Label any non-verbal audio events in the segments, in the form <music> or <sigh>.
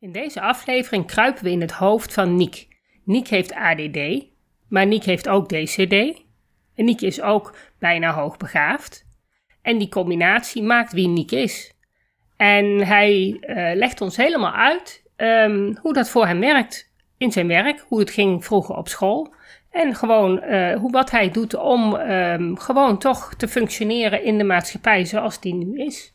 In deze aflevering kruipen we in het hoofd van Niek. Niek heeft ADD, maar Niek heeft ook DCD. En Niek is ook bijna hoogbegaafd. En die combinatie maakt wie Niek is. En hij uh, legt ons helemaal uit um, hoe dat voor hem werkt in zijn werk, hoe het ging vroeger op school. En gewoon uh, hoe, wat hij doet om um, gewoon toch te functioneren in de maatschappij zoals die nu is.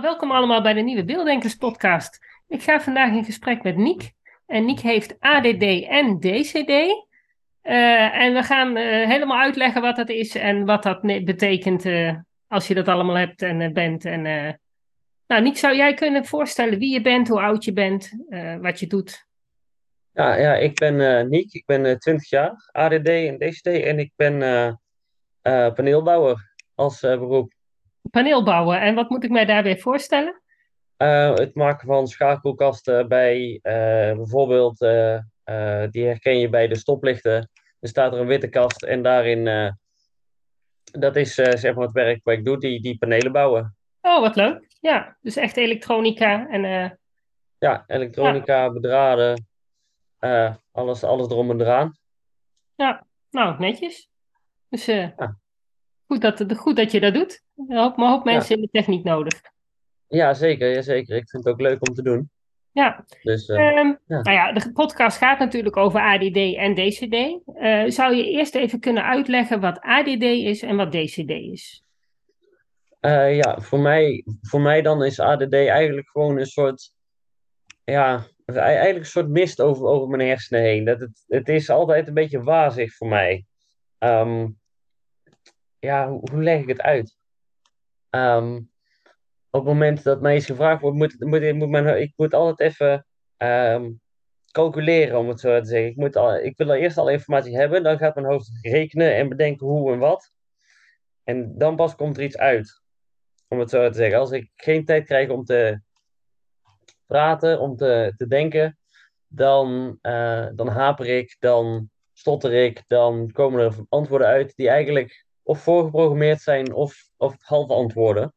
Welkom allemaal bij de nieuwe Beelddenkers podcast. Ik ga vandaag in gesprek met Niek. En Niek heeft ADD en DCD. Uh, en we gaan uh, helemaal uitleggen wat dat is en wat dat betekent uh, als je dat allemaal hebt en bent. En, nou, Niek, zou jij kunnen voorstellen wie je bent, hoe oud je bent, wat je doet? Ja, ja ik ben Niek, ik ben 20 jaar, ADD en DCD en ik ben paneelbouwer als beroep paneel bouwen. En wat moet ik mij daarbij voorstellen? Uh, het maken van schakelkasten bij uh, bijvoorbeeld, uh, die herken je bij de stoplichten. Er staat er een witte kast en daarin, dat is zeg maar het werk wat ik doe, die, die panelen bouwen. Oh, wat leuk. Ja, dus echt elektronica en... Ja, elektronica, ja. bedraden, alles, alles erom en eraan. Ja, nou, netjes. Dus ja. goed, dat, goed dat je dat doet. Een hoop, mensen in de techniek nodig. Ja, zeker, ja, zeker. Ik vind het ook leuk om te doen. Ja. Dus, uh, um, ja. Nou ja, de podcast gaat natuurlijk over ADD en DCD. Uh, zou je eerst even kunnen uitleggen wat ADD is en wat DCD is? Uh, ja, voor mij, voor mij dan is ADD eigenlijk gewoon een soort, ja, eigenlijk een soort mist over, over mijn hersenen heen. Dat het, het is altijd een beetje wazig voor mij. Um, ja, hoe, hoe leg ik het uit? Um, op het moment dat mij iets gevraagd wordt, moet, moet, moet mijn, ik moet altijd even um, calculeren, om het zo te zeggen. Ik, moet al, ik wil eerst alle informatie hebben, dan gaat mijn hoofd rekenen en bedenken hoe en wat. En dan pas komt er iets uit, om het zo te zeggen. Als ik geen tijd krijg om te praten, om te, te denken, dan, uh, dan haper ik, dan stotter ik, dan komen er antwoorden uit die eigenlijk of voorgeprogrammeerd zijn of, of half antwoorden.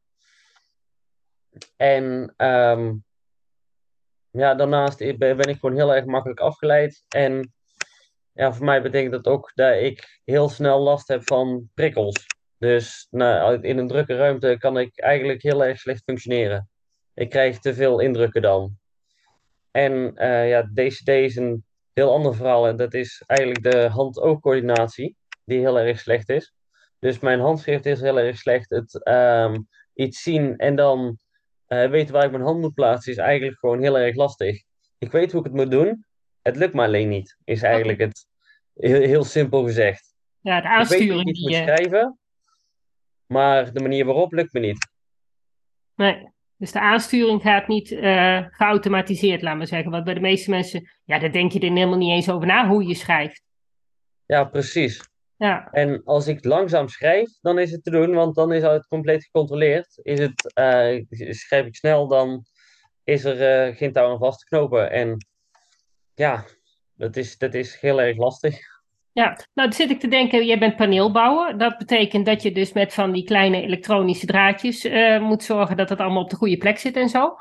En um, ja, daarnaast ben ik gewoon heel erg makkelijk afgeleid. En ja, voor mij betekent dat ook dat ik heel snel last heb van prikkels. Dus nou, in een drukke ruimte kan ik eigenlijk heel erg slecht functioneren. Ik krijg te veel indrukken dan. En uh, ja, DCD is een heel ander verhaal. En dat is eigenlijk de hand-oogcoördinatie, die heel erg slecht is. Dus mijn handschrift is heel erg slecht. Het um, iets zien en dan uh, weten waar ik mijn hand moet plaatsen is eigenlijk gewoon heel erg lastig. Ik weet hoe ik het moet doen. Het lukt me alleen niet, is eigenlijk het heel, heel, simpel gezegd. Ja, de aansturing. Ik weet hoe ik moet schrijven, maar de manier waarop lukt me niet. Nee, dus de aansturing gaat niet uh, geautomatiseerd, laten we zeggen. Want bij de meeste mensen, ja, daar denk je er helemaal niet eens over na hoe je schrijft. Ja, precies. Ja. En als ik langzaam schrijf, dan is het te doen, want dan is het compleet gecontroleerd. Is het, uh, schrijf ik snel, dan is er uh, geen touw aan vast te knopen. En ja, dat is, dat is heel erg lastig. Ja, nou dan zit ik te denken, jij bent paneelbouwer. Dat betekent dat je dus met van die kleine elektronische draadjes uh, moet zorgen dat het allemaal op de goede plek zit en zo.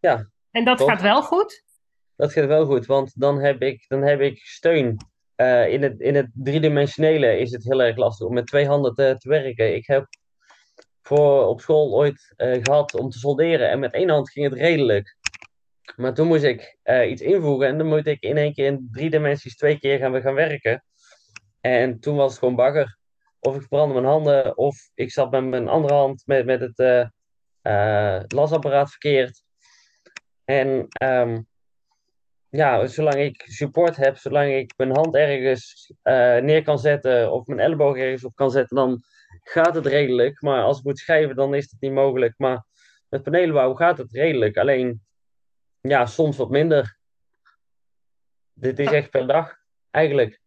Ja. En dat gaat wel goed? Dat gaat wel goed, want dan heb ik, dan heb ik steun uh, in, het, in het driedimensionele is het heel erg lastig om met twee handen te, werken. Ik heb voor op school ooit uh, gehad om te solderen en met één hand ging het redelijk. Maar toen moest ik uh, iets invoegen en dan moet ik in één keer in drie dimensies twee keer gaan, gaan werken. En toen was het gewoon bagger. Of ik brandde mijn handen, of ik zat met mijn andere hand met, met het eh, lasapparaat verkeerd. En ehm, ja, zolang ik support heb, zolang ik mijn hand ergens eh, neer kan zetten of mijn elleboog ergens op kan zetten, dan gaat het redelijk. Maar als ik moet schrijven, dan is het niet mogelijk. Maar met panelenbouw gaat het redelijk. Alleen, ja, soms wat minder. Dit is echt per dag, eigenlijk.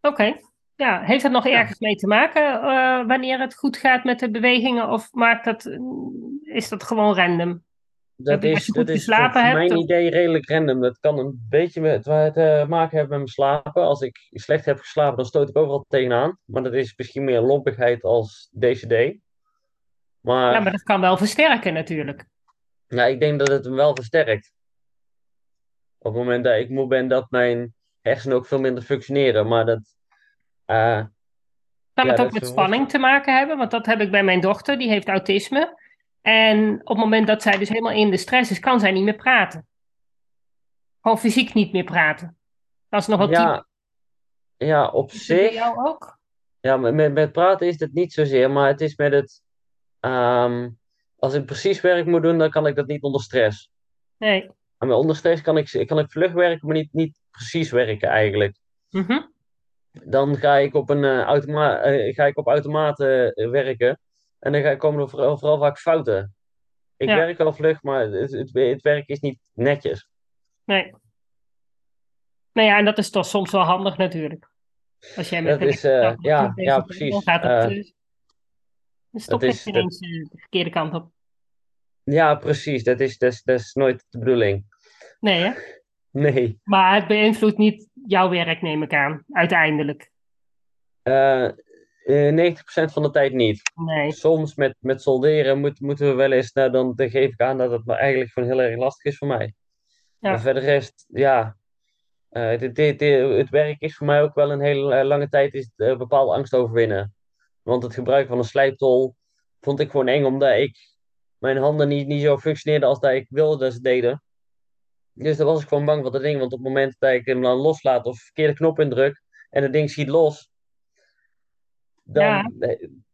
Oké. Ja, heeft dat nog Ja, ergens mee te maken eh, wanneer het goed gaat met de bewegingen? Of maakt dat, is dat gewoon random? Dat is, dat is hebt? mijn Of, idee redelijk random. Dat kan een beetje met, te maken hebben met mijn slapen. Als ik slecht heb geslapen, dan stoot ik overal tegenaan. Maar dat is misschien meer lompigheid als DCD. ja, maar Maar dat kan wel versterken natuurlijk. ja, ik denk dat het hem wel versterkt. Op het moment dat ik moe ben, dat mijn hersenen ook veel minder functioneren. Maar dat, eh, Kan ja, het ook met spanning te maken hebben? Want dat heb ik bij mijn dochter, die heeft autisme. En op het moment dat zij dus helemaal in de stress is, kan zij niet meer praten. Gewoon fysiek niet meer praten. Dat is nog wel typisch. Ja, ja, op Is dat bij zich. jou ook? Ja, met, met praten is het niet zozeer, maar het is met het. ehm, als ik precies werk moet doen, dan kan ik dat niet onder stress. Nee. En met onder stress kan ik, kan ik vlug werken, maar niet, niet precies werken eigenlijk. Mhm. Dan ga ik op een eh, automa eh, ga ik op automaten eh, werken. En dan ga, komen er vooral, vooral vaak fouten. Ik Ja, werk wel vlug, maar het, het, het werk is niet netjes. nee. Nou ja, en dat is toch soms wel handig natuurlijk. Als jij met Dat is, eh, rechterkant ja, ja, bent, dan precies. gaat het uh, een dat stoplicht is, dat, ineens eh, de verkeerde kant op. ja, precies. Dat is, dat is, dat is nooit de bedoeling. Nee, hè? <laughs> Nee. Maar het beïnvloedt niet jouw werk, neem ik aan, uiteindelijk. Eh, eh, 90% van de tijd niet. Nee. Soms met, met solderen moet, moeten we wel eens, nou, dan, dan geef ik aan dat het maar eigenlijk gewoon heel erg lastig is voor mij. Maar Ja, verder rest, ja, eh, dit, dit, dit- het werk is voor mij ook wel een hele eh, lange tijd is het, eh, bepaalde angst overwinnen. Want het gebruik van een slijptol vond ik gewoon eng, omdat ik mijn handen niet, niet zo functioneerden als dat ik wilde dat ze deden. Dus daar was ik gewoon bang voor dat ding. Want op het moment dat ik hem dan loslaat of verkeerde knop indruk en het ding schiet los, dan,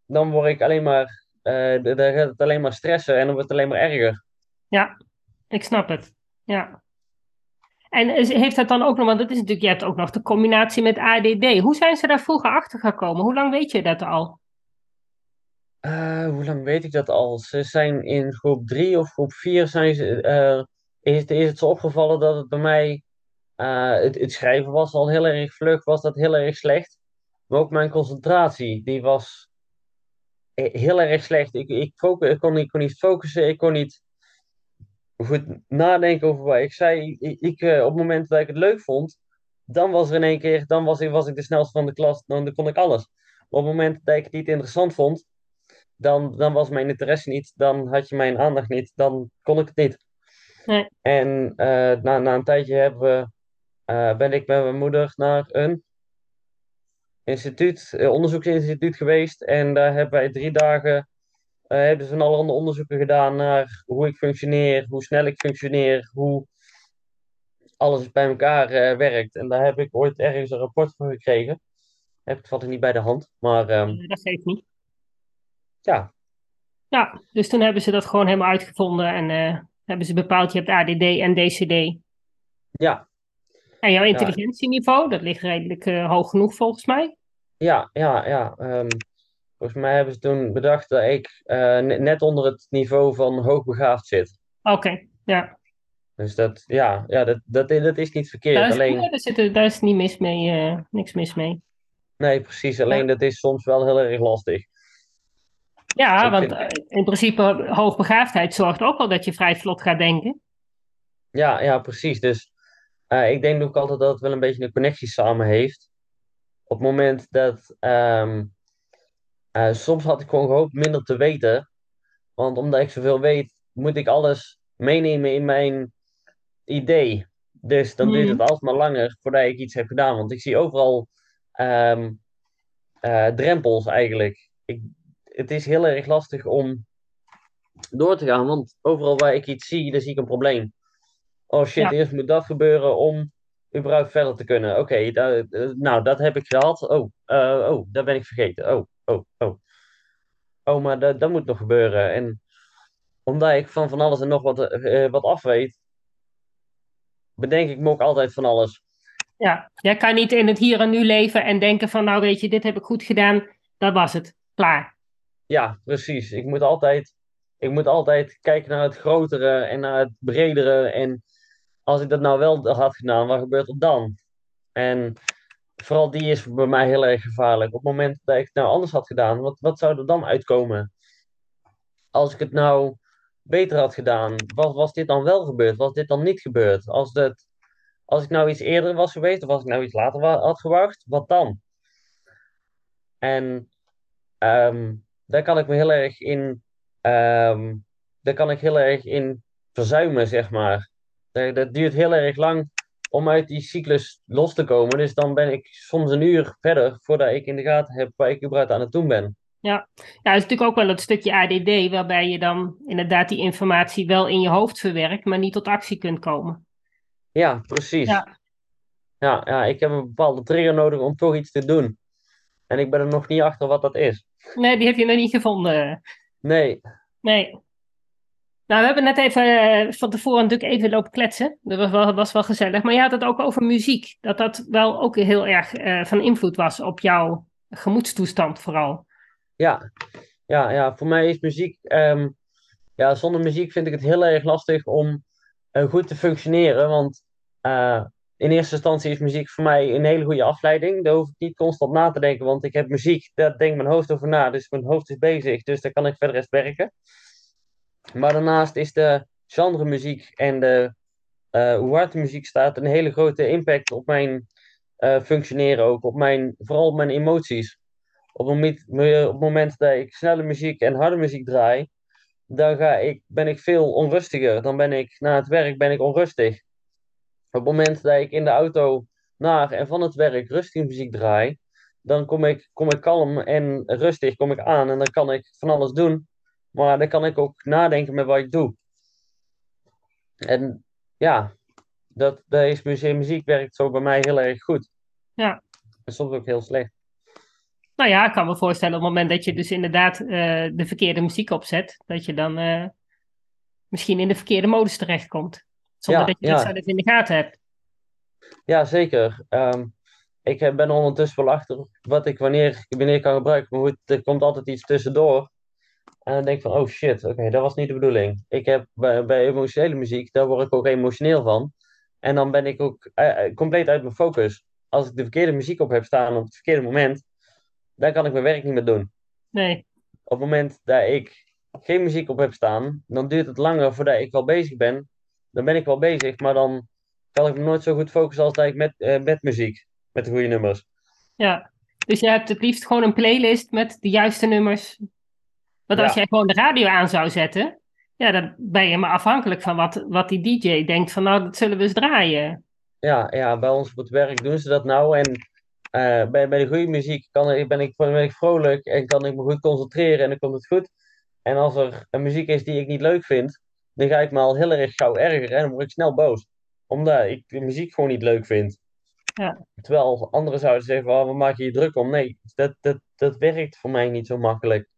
dan word ik alleen maar, eh, dan gaat het alleen maar stressen en dan wordt het alleen maar erger. ja, ik snap het. Ja. En heeft dat dan ook nog, want dat is natuurlijk, je hebt ook nog de combinatie met ADD. Hoe zijn ze daar vroeger achter gekomen? Hoe lang weet je dat al? Eh, hoe lang weet ik dat al? Ze zijn in groep drie of groep vier zijn ze, eh, is, het- is het zo opgevallen dat het bij mij, het, het schrijven was al heel erg vlug, was dat heel erg slecht. Maar ook mijn concentratie, die was heel erg slecht. Ik, ik, focus, ik, kon, ik kon niet focussen, ik kon niet goed nadenken over wat ik zei. Ik, ik, eh, op het moment dat ik het leuk vond, dan was er in één keer, dan was ik, was ik de snelste van de klas, dan, dan kon ik alles. Maar op het moment dat ik het niet interessant vond, dan, dan was mijn interesse niet, dan had je mijn aandacht niet, dan kon ik het niet. Nee. En eh, na, na een tijdje hebben we, eh, ben ik met mijn moeder naar een instituut, eh, onderzoeksinstituut geweest. En daar hebben wij drie dagen, eh, hebben ze van allerhande onderzoeken gedaan naar hoe ik functioneer, hoe snel ik functioneer, hoe alles bij elkaar eh, werkt. En daar heb ik ooit ergens een rapport voor gekregen. Heb ik toevallig niet bij de hand. Maar Eh, Dat geeft niet. ja, Ja, dus toen hebben ze dat gewoon helemaal uitgevonden en hebben ze bepaald, je hebt ADD en DCD. ja, En jouw ja, intelligentieniveau, dat ligt redelijk hoog genoeg volgens mij. Ja, ja, ja. ehm, volgens mij hebben ze toen bedacht dat ik eh, ne- net onder het niveau van hoogbegaafd zit. Oké, ja. Dus dat, ja, ja dat, dat, dat is niet verkeerd. is, Alleen, ja, daar, zit, daar is niet mis mee, eh, niks mis mee. nee, precies. Ja, Alleen dat is soms wel heel erg lastig. ja Ik want vind, eh, in principe hoogbegaafdheid zorgt ook wel dat je vrij vlot gaat denken. ja, ja, precies. Dus ik denk ook altijd dat het wel een beetje een connectie samen heeft. Op het moment dat, ehm, eh, soms had ik gewoon gehoopt minder te weten. Want omdat ik zoveel weet, moet ik alles meenemen in mijn idee. Dus dan duurt het Hmm. alsmaar langer voordat ik iets heb gedaan. Want ik zie overal ehm, eh, drempels eigenlijk. Ik, het is heel erg lastig om door te gaan, want overal waar ik iets zie, daar zie ik een probleem. Oh shit, Ja, eerst moet dat gebeuren om überhaupt verder te kunnen. Oké, da- eh, nou, dat heb ik gehad. Oh, eh, oh, dat ben ik vergeten. Oh, oh, oh. Oh, maar dat, dat moet nog gebeuren. En omdat ik van van alles en nog wat, eh, wat af weet, bedenk ik me ook altijd van alles. Ja, jij kan niet in het hier en nu leven en denken van, nou weet je, dit heb ik goed gedaan, dat was het, klaar. Ja, precies. Ik moet altijd, ik moet altijd kijken naar het grotere en naar het bredere. En als ik dat nou wel had gedaan, wat gebeurt er dan? En vooral die is bij mij heel erg gevaarlijk. Op het moment dat ik het nou anders had gedaan, wat, wat zou er dan uitkomen? Als ik het nou beter had gedaan, was, was dit dan wel gebeurd? Was dit dan niet gebeurd? Als, het, als ik nou iets eerder was geweest, of als ik nou iets later had gewacht, wat dan? En ehm, daar kan ik me heel erg in, ehm, daar kan ik heel erg in verzuimen, zeg maar. Dat, dat duurt heel erg lang om uit die cyclus los te komen. Dus dan ben ik soms een uur verder voordat ik in de gaten heb waar ik überhaupt aan het doen ben. Ja, ja het is natuurlijk ook wel het stukje ADD waarbij je dan inderdaad die informatie wel in je hoofd verwerkt, maar niet tot actie kunt komen. Ja, precies. Ja. Ja, ja, ik heb een bepaalde trigger nodig om toch iets te doen. En ik ben er nog niet achter wat dat is. Nee, die heb je nog niet gevonden. Nee. Nee. Nou, we hebben net even uh, van tevoren natuurlijk even lopen kletsen. Dat was wel, was wel gezellig. Maar je had het ook over muziek. Dat dat wel ook heel erg uh, van invloed was op jouw gemoedstoestand vooral. Ja, ja, ja voor mij is muziek... Um, ja, zonder muziek vind ik het heel erg lastig om uh, goed te functioneren. Want in eerste instantie is muziek voor mij een hele goede afleiding. Daar hoef ik niet constant na te denken, want ik heb muziek, daar denkt mijn hoofd over na. Dus mijn hoofd is bezig, dus daar kan ik verder eens werken. Maar daarnaast is de genre muziek en de, uh, hoe hard de muziek staat een hele grote impact op mijn uh, functioneren ook. Op mijn, vooral op mijn emoties. Op het, moment, dat ik snelle muziek en harde muziek draai, dan ga ik, ben ik veel onrustiger. Dan ben ik na het werk ben ik onrustig. Op het moment dat ik in de auto naar en van het werk rustig muziek draai, dan kom ik, kom ik kalm en rustig kom ik aan en dan kan ik van alles doen. Maar dan kan ik ook nadenken met wat ik doe. En ja, dat, dat is muziek, muziek werkt zo bij mij heel erg goed. Ja. En soms ook heel slecht. Nou ja, ik kan me voorstellen op het moment dat je dus inderdaad uh, de verkeerde muziek opzet, dat je dan uh, misschien in de verkeerde modus terechtkomt. Zonder dat je ja. iets in de gaten hebt. Ja, zeker. Um, ik ben ondertussen wel achter wat ik wanneer, wanneer kan gebruiken. Maar goed, er komt altijd iets tussendoor. En dan denk ik van, oh shit, oké, dat was niet de bedoeling. Ik heb bij, bij, emotionele muziek, daar word ik ook emotioneel van. En dan ben ik ook uh, compleet uit mijn focus. Als ik de verkeerde muziek op heb staan op het verkeerde moment, dan kan ik mijn werk niet meer doen. Nee. Op het moment dat ik geen muziek op heb staan, dan duurt het langer voordat ik wel bezig ben dan ben ik wel bezig, maar dan kan ik me nooit zo goed focussen als dat ik met, uh, met muziek, met de goede nummers. Ja, dus je hebt het liefst gewoon een playlist met de juiste nummers. Want als ja. jij gewoon de radio aan zou zetten, ja, dan ben je maar afhankelijk van wat, wat die DJ denkt van nou, dat zullen we eens draaien. Ja, ja, bij ons op het werk doen ze dat nou en uh, bij, bij de goede muziek kan, ben, ik, ben ik vrolijk en kan ik me goed concentreren en dan komt het goed. En als er een muziek is die ik niet leuk vind, dan ga ik me al heel erg gauw ergeren en dan word ik snel boos. Omdat ik de muziek gewoon niet leuk vind. Ja. Terwijl anderen zouden zeggen, oh, we maken je druk om. Nee, dat, dat, dat werkt voor mij niet zo makkelijk.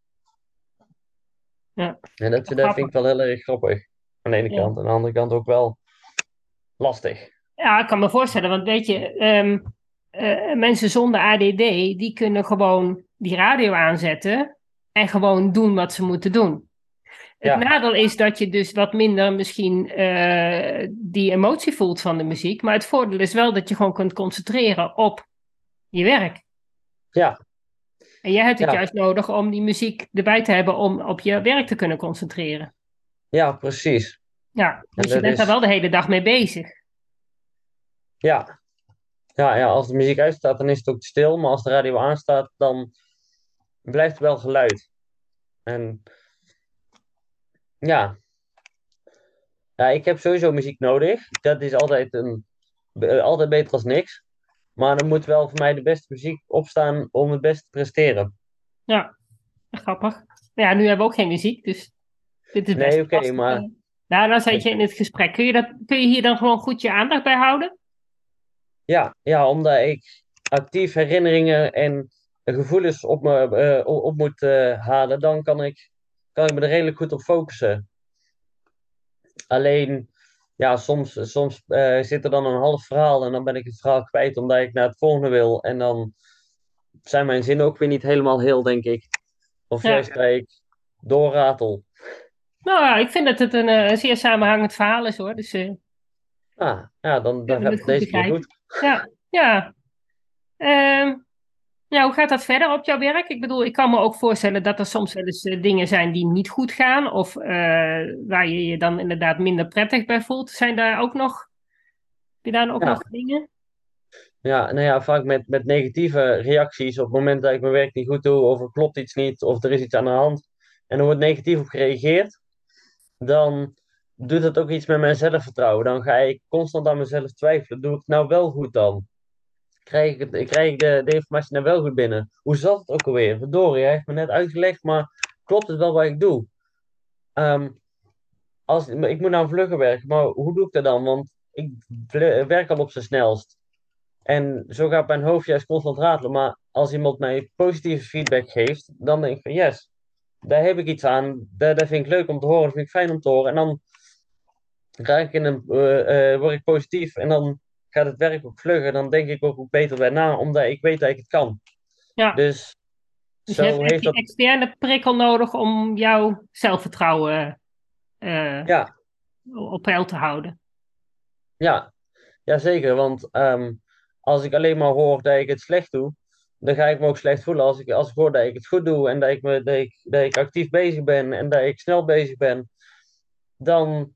Ja. En dat, dat vind ik wel heel erg grappig. Aan de ene ja. kant. Aan de andere kant ook wel lastig. Ja, ik kan me voorstellen. Want weet je, um, uh, mensen zonder ADD, die kunnen gewoon die radio aanzetten. En gewoon doen wat ze moeten doen. Het nadeel is dat je dus wat minder misschien uh, die emotie voelt van de muziek. Maar het voordeel is wel dat je gewoon kunt concentreren op je werk. Ja. En jij hebt het ja. juist nodig om die muziek erbij te hebben om op je werk te kunnen concentreren. Ja, precies. Ja, dus je bent is... daar wel de hele dag mee bezig. Ja. Ja, ja, als de muziek uitstaat, dan is het ook stil. Maar als de radio aanstaat, dan blijft er wel geluid. En ja. ja, ik heb sowieso muziek nodig. Dat is altijd, een, altijd beter als niks. Maar er moet wel voor mij de beste muziek opstaan om het beste te presteren. Ja, grappig. Ja, nu hebben we ook geen muziek, dus dit is best Nee, oké, okay, maar... Nou, dan zit je in het gesprek. Kun je, dat, kun je hier dan gewoon goed je aandacht bij houden? Ja, ja omdat ik actief herinneringen en gevoelens op, me, uh, op moet uh, halen, dan kan ik kan ik me er redelijk goed op focussen. Alleen, ja, soms, soms eh, zit er dan een half verhaal en dan ben ik het verhaal kwijt omdat ik naar het volgende wil. En dan zijn mijn zinnen ook weer niet helemaal heel, denk ik. Of Ja. juist dat ik doorratel. Nou ja, ik vind dat het een, eh, zeer samenhangend verhaal is hoor. Dus eh, Ah, ja, dan, dan heb ik deze keer goed. ja, ja. Ehm, ja, hoe gaat dat verder op jouw werk? Ik bedoel, ik kan me ook voorstellen dat er soms wel eens eh, dingen zijn die niet goed gaan. Of eh, waar je je dan inderdaad minder prettig bij voelt. Zijn daar ook nog, heb je daar ook Ja. nog dingen? Ja, nou ja, vaak met, met negatieve reacties op het moment dat ik mijn werk niet goed doe, of er klopt iets niet, of er is iets aan de hand, en er wordt negatief op gereageerd, dan doet dat ook iets met mijn zelfvertrouwen. Dan ga ik constant aan mezelf twijfelen. Doe ik het nou wel goed dan? Krijg ik, krijg de, de informatie nou wel goed binnen? Hoe zat het ook alweer? Verdorie, hij heeft me net uitgelegd, maar klopt het wel wat ik doe? Ehm, als, ik moet nou vlugger werken, maar hoe doe ik dat dan? Want ik werk al op zijn snelst. En zo gaat mijn hoofd juist constant ratelen. Maar als iemand mij positieve feedback geeft, dan denk ik van yes, daar heb ik iets aan. Dat vind ik leuk om te horen, dat vind ik fijn om te horen. En dan raak ik in een, eh, eh, word ik positief en dan gaat het werk ook vlugger. Dan denk ik ook beter bij na, omdat ik weet dat ik het kan. Ja, Dus dus zo je hebt heeft die dat. externe prikkel nodig om jouw zelfvertrouwen eh, Ja, op peil te houden. ja, ja, zeker. Want ehm, als ik alleen maar hoor dat ik het slecht doe, dan ga ik me ook slecht voelen. Als ik, als ik hoor dat ik het goed doe en dat ik, me, dat ik, dat ik actief bezig ben en dat ik snel bezig ben, dan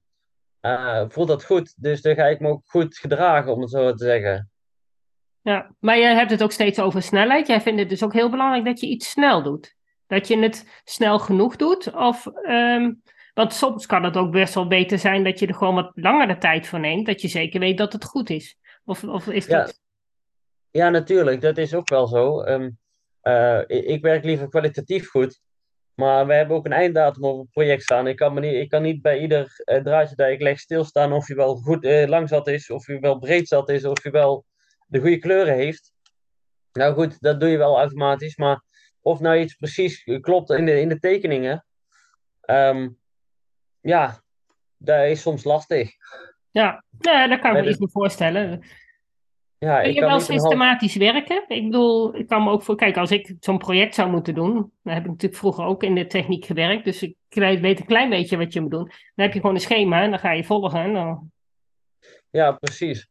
eh, voelt dat goed. Dus dan ga ik me ook goed gedragen, om het zo te zeggen. Ja, maar je hebt het ook steeds over snelheid. Jij vindt het dus ook heel belangrijk dat je iets snel doet. Dat je het snel genoeg doet. Of, ehm, want soms kan het ook best wel beter zijn dat je er gewoon wat langer de tijd voor neemt. Dat je zeker weet dat het goed is. Of, of is Ja, dat... ja, natuurlijk, dat is ook wel zo. Ehm, eh, ik werk liever kwalitatief goed. Maar we hebben ook een einddatum op het project staan. Ik kan, me niet, ik kan niet bij ieder eh, draadje dat ik leg stilstaan of hij wel goed eh, lang zat is, of hij wel breed zat is, of hij wel de goede kleuren heeft. Nou goed, dat doe je wel automatisch. Maar of nou iets precies klopt in de, in de tekeningen, ehm, ja, dat is soms lastig. Ja, ja, dat kan ik me iets meer voorstellen. Ja, Kun je wel systematisch werken? Ik bedoel, ik kan me ook voor... Kijk, als ik zo'n project zou moeten doen... Dan heb ik natuurlijk vroeger ook in de techniek gewerkt. Dus ik weet een klein beetje wat je moet doen. Dan heb je gewoon een schema en dan ga je volgen. En dan... Ja, precies.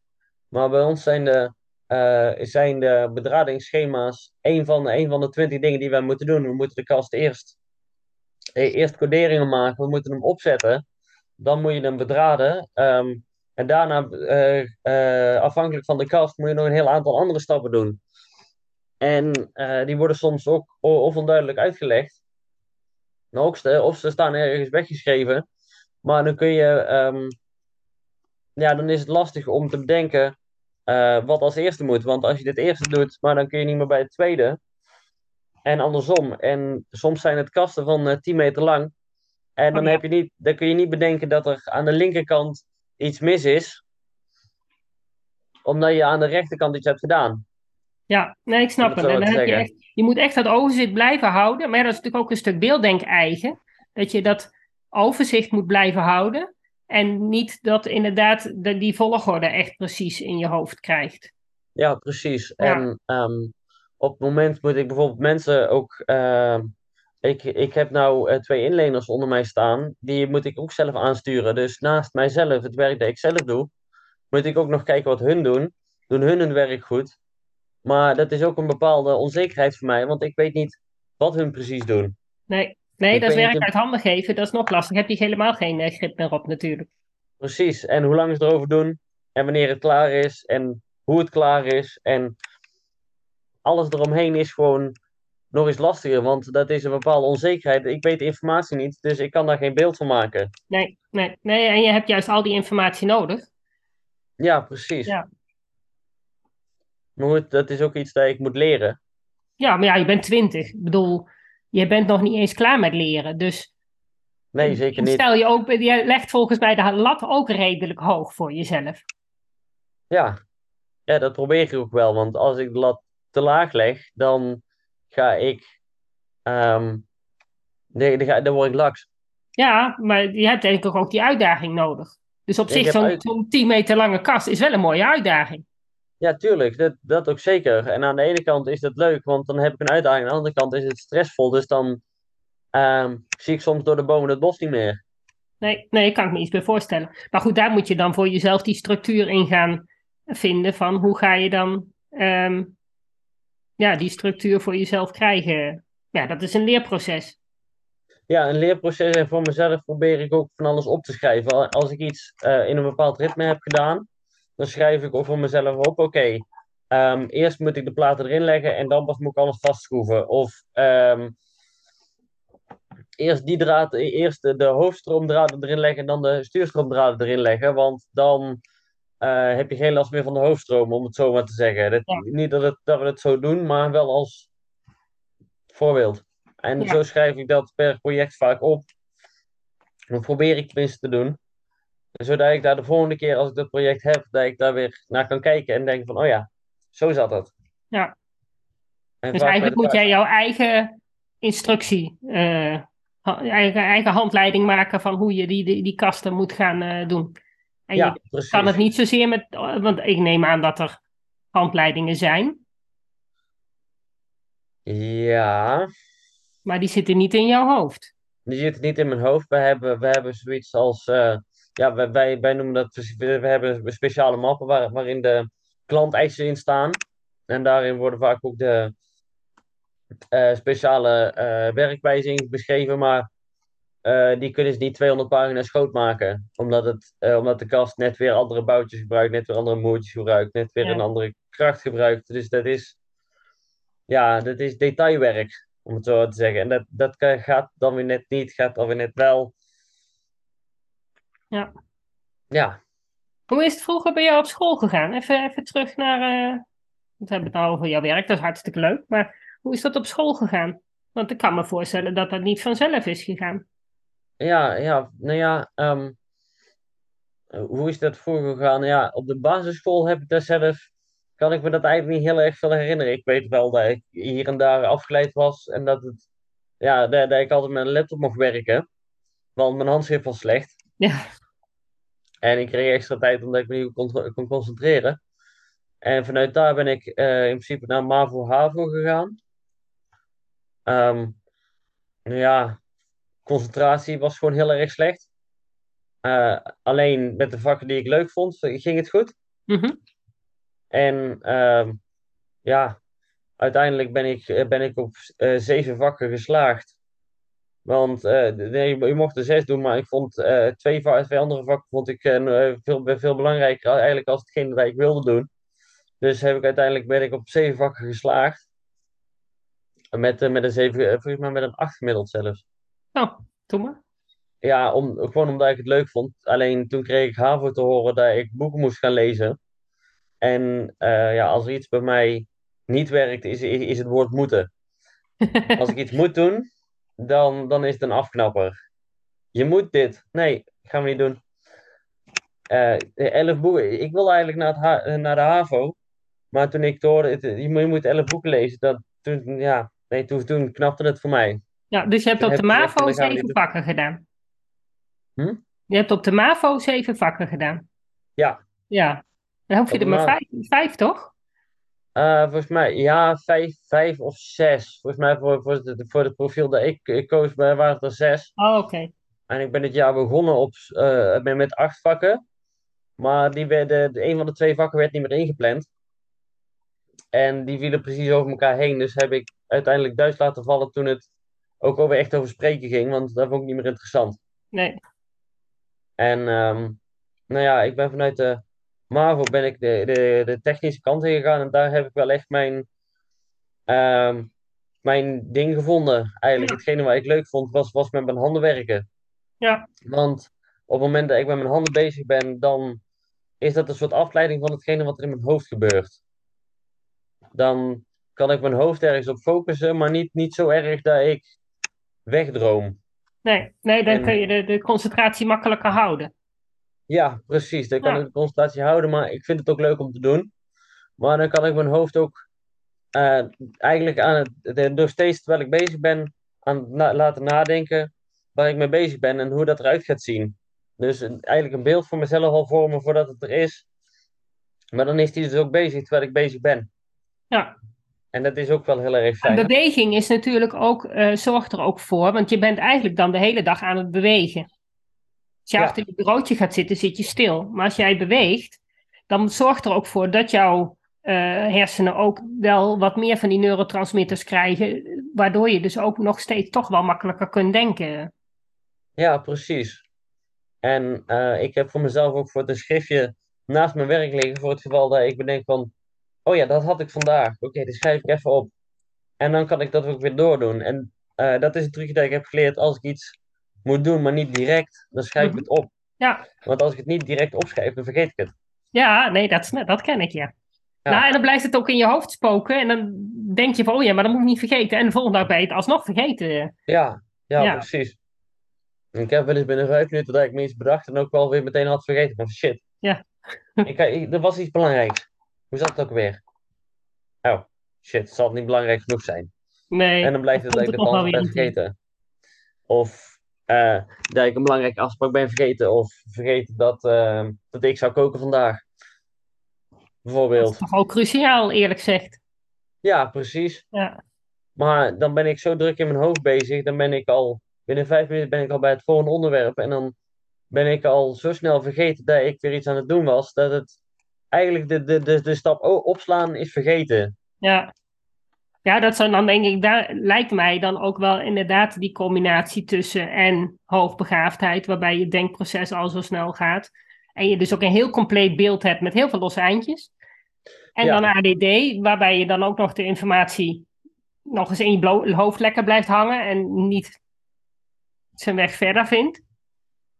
Maar bij ons zijn de, eh, zijn de bedradingsschema's een van, een van de twintig dingen die wij moeten doen. We moeten de kast eerst, eh, eerst coderingen maken, we moeten hem opzetten. Dan moet je hem bedraden. ehm, en daarna, eh, eh, afhankelijk van de kast, moet je nog een heel aantal andere stappen doen. En eh, die worden soms ook of onduidelijk uitgelegd. Of ze staan ergens weggeschreven. Maar dan kun je, ehm, ja, dan is het lastig om te bedenken wat als eerste moet. Want als je dit eerste doet, maar dan kun je niet meer bij het tweede. En andersom. En soms zijn het kasten van eh 10 meter lang. En dan, Oh heb je niet, dan kun je niet bedenken dat er aan de linkerkant iets mis is. Omdat je aan de rechterkant iets hebt gedaan. Ja, nee, ik snap het. En dan heb je, echt, je moet echt dat overzicht blijven houden. Maar ja, dat is natuurlijk ook een stuk beelddenk eigen. Dat je dat overzicht moet blijven houden. En niet dat inderdaad de, die volgorde echt precies in je hoofd krijgt. Ja, precies. Ja. En ehm, op het moment moet ik bijvoorbeeld mensen ook. ehm, ik, ik heb nou eh, twee inleners onder mij staan. Die moet ik ook zelf aansturen. Dus naast mijzelf, het werk dat ik zelf doe, moet ik ook nog kijken wat hun doen. Doen hun hun werk goed. Maar dat is ook een bepaalde onzekerheid voor mij, want ik weet niet wat hun precies doen. Nee, nee Ik dat is werk uit handen geven. Dat is nog lastig. Heb je helemaal geen eh, grip meer op natuurlijk. Precies. En hoe lang ze erover doen. En wanneer het klaar is. En hoe het klaar is. En alles eromheen is gewoon nog eens lastiger. Want dat is een bepaalde onzekerheid. Ik weet de informatie niet. Dus ik kan daar geen beeld van maken. Nee, nee, nee. En je hebt juist al die informatie nodig. Ja, precies. Ja. Maar goed, dat is ook iets dat ik moet leren. Ja, maar ja, je bent twintig. Ik bedoel, je bent nog niet eens klaar met leren. Dus Nee, zeker niet. stel je ook, je legt volgens mij de lat ook redelijk hoog voor jezelf. Ja. ja, dat probeer ik ook wel. Want als ik de lat te laag leg, dan ga ik. nee, dan, word ik laks. Ja, maar je hebt denk ik ook die uitdaging nodig. Dus op Ik zich, zo'n uit- zo'n 10 meter lange kast is wel een mooie uitdaging. Ja, tuurlijk, dat, dat ook zeker. En aan de ene kant is dat leuk, want dan heb ik een uitdaging. Aan de andere kant is het stressvol, dus dan ehm, zie ik soms door de bomen het bos niet meer. Nee, nee, kan ik me iets bij voorstellen. Maar goed, daar moet je dan voor jezelf die structuur in gaan vinden. Van hoe ga je dan ehm, ja, die structuur voor jezelf krijgen? Ja, dat is een leerproces. Ja, een leerproces en voor mezelf probeer ik ook van alles op te schrijven. Al- Als ik iets eh, in een bepaald ritme heb gedaan, dan schrijf ik ook voor mezelf op, oké, ehm, eerst moet ik de platen erin leggen en dan pas moet ik alles vastschroeven. Of ehm, eerst die draad, eerst de, de hoofdstroomdraden erin leggen en dan de stuurstroomdraden erin leggen, want dan eh, heb je geen last meer van de hoofdstroom, om het zo maar te zeggen. Dat, Ja. Niet dat, het, dat we het zo doen, maar wel als voorbeeld. En Ja. zo schrijf ik dat per project vaak op. Dat probeer ik tenminste te doen. Zodat ik daar de volgende keer, als ik dat project heb, dat ik daar weer naar kan kijken en denk van, oh ja, zo zat het. Ja. En Dus eigenlijk moet jij jouw eigen instructie, eh, eigen, eigen handleiding maken van hoe je die, die, die kasten moet gaan eh, doen. En Ja, je precies. kan het niet zozeer met, want ik neem aan dat er handleidingen zijn, Ja, maar die zitten niet in jouw hoofd. die zit niet in mijn hoofd. We hebben, we hebben zoiets als, eh, ja, wij, wij, wij noemen dat, we hebben speciale mappen waar, waarin de klanteisen in staan. En daarin worden vaak ook de eh, speciale eh, werkwijzingen beschreven, maar eh, die kunnen ze niet 200 pagina's groot maken. Omdat, het, eh, omdat de kast net weer andere boutjes gebruikt, net weer andere moertjes gebruikt, net weer Ja. een andere kracht gebruikt. Dus dat is, ja, dat is detailwerk, om het zo te zeggen. En dat, dat kan- gaat dan weer net niet, gaat dan weer net wel. Ja. Ja, Hoe is het vroeger bij jou op school gegaan? Even, even terug naar, eh, we hebben het nou over jouw werk, dat is hartstikke leuk, maar hoe is dat op school gegaan? Want ik kan me voorstellen dat dat niet vanzelf is gegaan. Ja, ja, nou ja, ehm, hoe is dat vroeger gegaan? Ja, op de basisschool heb ik daar zelf, kan ik me dat eigenlijk niet heel erg veel herinneren. Ik weet wel dat ik hier en daar afgeleid was en dat het, ja, dat, dat ik altijd met een laptop mocht werken, want mijn handschrift was slecht. Ja, En ik kreeg extra tijd omdat ik me niet kon, kon concentreren. En vanuit daar ben ik eh, in principe naar MAVO-HAVO gegaan. Ehm, nou ja, concentratie was gewoon heel erg slecht. Eh, alleen met de vakken die ik leuk vond, ging het goed. Mhm. En ehm, ja, uiteindelijk ben ik, eh, ben ik op eh, zeven vakken geslaagd. Want nee, je mocht er zes doen, maar ik vond twee, andere vakken vond ik veel, veel belangrijker eigenlijk als hetgeen dat ik wilde doen. Dus heb ik uiteindelijk ben ik op zeven vakken geslaagd. Met, met een zeven, volgens mij met een acht gemiddeld zelfs. Doe maar. Ja, om, gewoon omdat ik het leuk vond. Alleen toen kreeg ik HAVO te horen dat ik boeken moest gaan lezen. En eh, ja, als er iets bij mij niet werkt, is, is, is het woord moeten. <laughs> Als ik iets moet doen, dan, dan is het een afknapper. Je moet dit. Nee, gaan we niet doen. Eh, elf boeken. Ik wilde eigenlijk naar, het eh, naar de HAVO. Maar toen ik hoorde, het- je moet je moet elf boeken lezen. Dat, toen, ja, nee, toen, toen knapte het voor mij. Ja, dus je hebt op de gezegd, MAVO zeven vakken gedaan. Hm? Je hebt op de MAVO zeven vakken gedaan. Ja, Ja. Dan hoef je Op er de maar vijf, vijf toch? Eh, volgens mij, ja, vijf, vijf of zes. Volgens mij voor, voor, het, voor het profiel dat ik, ik koos, waren het er zes. Oh, oké. En ik ben dit jaar begonnen op, eh, met, met acht vakken. Maar die werden, de, een van de twee vakken werd niet meer ingepland. En die vielen precies over elkaar heen. Dus heb ik uiteindelijk Duits laten vallen toen het ook alweer echt over spreken ging. Want dat vond ik niet meer interessant. Nee. En ehm, nou ja, ik ben vanuit de MAVO ben ik de, de, de technische kant ingegaan. En daar heb ik wel echt mijn, ehm, mijn ding gevonden. Eigenlijk Ja. hetgene wat ik leuk vond, was, was met mijn handen werken. Ja. Want op het moment dat ik met mijn handen bezig ben, dan is dat een soort afleiding van hetgene wat er in mijn hoofd gebeurt. Dan kan ik mijn hoofd ergens op focussen, maar niet, niet zo erg dat ik wegdroom. Nee, nee dan En- kun je de, de concentratie makkelijker houden. Ja, precies. Dan kan Ja. ik de concentratie houden, maar ik vind het ook leuk om te doen. Maar dan kan ik mijn hoofd ook eh, eigenlijk aan het, de- nog steeds terwijl ik bezig ben, aan het na- laten nadenken waar ik mee bezig ben en hoe dat eruit gaat zien. Dus een- eigenlijk een beeld voor mezelf al vormen voordat het er is. Maar dan is die dus ook bezig terwijl ik bezig ben. Ja. En dat is ook wel heel erg En fijn. beweging is natuurlijk ook, eh, zorgt er ook voor, want je bent eigenlijk dan de hele dag aan het bewegen. Als je Ja. achter je bureautje gaat zitten, zit je stil. Maar als jij beweegt, dan zorgt er ook voor dat jouw eh, hersenen ook wel wat meer van die neurotransmitters krijgen, waardoor je dus ook nog steeds toch wel makkelijker kunt denken. Ja, precies. En eh, ik heb voor mezelf ook voor het een schriftje naast mijn werk liggen voor het geval dat ik bedenk van, oh ja, dat had ik vandaag. Oké, dat schrijf ik even op. En dan kan ik dat ook weer doordoen. En eh, dat is een trucje dat ik heb geleerd. Als ik iets moet doen, maar niet direct, dan schrijf ik Mhm. het op. Ja, Want als ik het niet direct opschrijf, dan vergeet ik het. ja nee, dat, dat ken ik, ja. Ja. Nou, en dan blijft het ook in je hoofd spoken en dan denk je van, oh ja, maar dat moet ik niet vergeten. En de volgende dag ben je het alsnog vergeten. Ja, ja, Ja. precies. Ik heb wel eens binnen vijf minuten dat ik me iets bedacht en ook wel weer meteen had vergeten. Van shit. Ja. ik, ik, er was iets belangrijks. Hoe zat het ook weer? Oh, shit, het zal niet belangrijk genoeg zijn. Nee, En dan blijft het <laughs> dat ik het dan wel ben vergeten. Of eh, dat ik een belangrijke afspraak ben vergeten. Of vergeten dat, eh, dat ik zou koken vandaag. Dat is Bijvoorbeeld. toch ook cruciaal, eerlijk gezegd. Ja, precies. Ja. Maar dan ben ik zo druk in mijn hoofd bezig. Dan ben ik al, binnen vijf minuten ben ik al bij het volgende onderwerp. En dan ben ik al zo snel vergeten dat ik weer iets aan het doen was. Dat het eigenlijk de, de, de, de stap opslaan is vergeten. Ja. Ja, dat zou dan denk ik, daar lijkt mij dan ook wel inderdaad die combinatie tussen en hoogbegaafdheid, waarbij je denkproces al zo snel gaat. En je dus ook een heel compleet beeld hebt met heel veel losse eindjes. En Ja. dan ADD, waarbij je dan ook nog de informatie nog eens in je hoofd lekker blijft hangen en niet zijn weg verder vindt.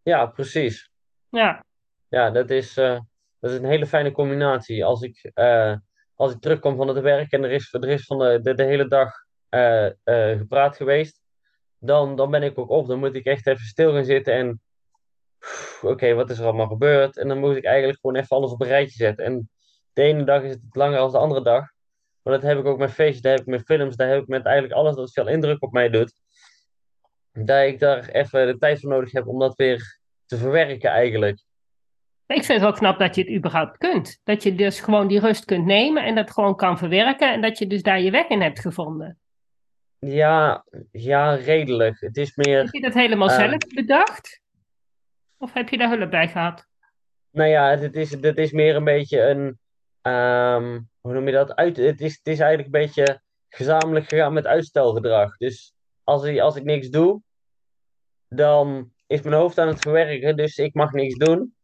Ja, precies. Ja, Ja, dat is, eh, dat is een hele fijne combinatie. Als ik, eh, als ik terugkom van het werk en er is, er is van de, de, hele dag eh, eh, gepraat geweest, dan, dan ben ik ook op. Dan moet ik echt even stil gaan zitten en oké, wat is er allemaal gebeurd? En dan moet ik eigenlijk gewoon even alles op een rijtje zetten. En de ene dag is het langer dan de andere dag. Maar dat heb ik ook met feestjes, dat heb ik met films, dat heb ik met eigenlijk alles dat veel indruk op mij doet. Dat ik daar even de tijd voor nodig heb om dat weer te verwerken eigenlijk. Ik vind het wel knap dat je het überhaupt kunt. Dat je dus gewoon die rust kunt nemen en dat gewoon kan verwerken en dat je dus daar je weg in hebt gevonden. Ja, ja, redelijk. Het is meer, Heb je dat helemaal Eh. zelf bedacht? Of heb je daar hulp bij gehad? nou ja, het is, het is meer een beetje een, ehm, hoe noem je dat? Uit, het, is, het is eigenlijk een beetje gezamenlijk gegaan met uitstelgedrag. Dus als ik, als ik niks doe, dan is mijn hoofd aan het verwerken, dus ik mag niks doen.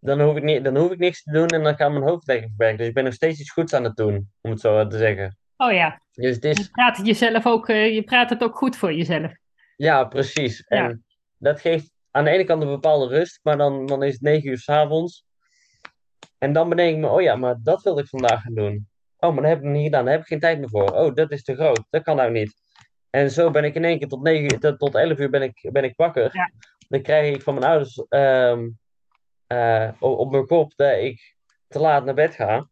Dan hoef ik, niet, dan hoef ik niks te doen en dan gaat mijn hoofd lekker verwerken. Dus ik ben nog steeds iets goeds aan het doen, om het zo te zeggen. Oh ja, Dus het je praat het jezelf ook, eh, je praat het ook goed voor jezelf. ja, precies. Ja. En dat geeft aan de ene kant een bepaalde rust, maar dan, dan is het negen uur 's avonds. En dan bedenk ik me, oh ja, maar dat wilde ik vandaag gaan doen. Oh, maar dat heb ik niet gedaan, daar heb ik geen tijd meer voor. Oh, dat is te groot, dat kan nou niet. En zo ben ik in één keer tot, 9, uur- tot, tot 11 uur ben ik, ben ik wakker. Ja. Dan krijg ik van mijn ouders ehm, eh, op, op mijn kop dat ik te laat naar bed ga.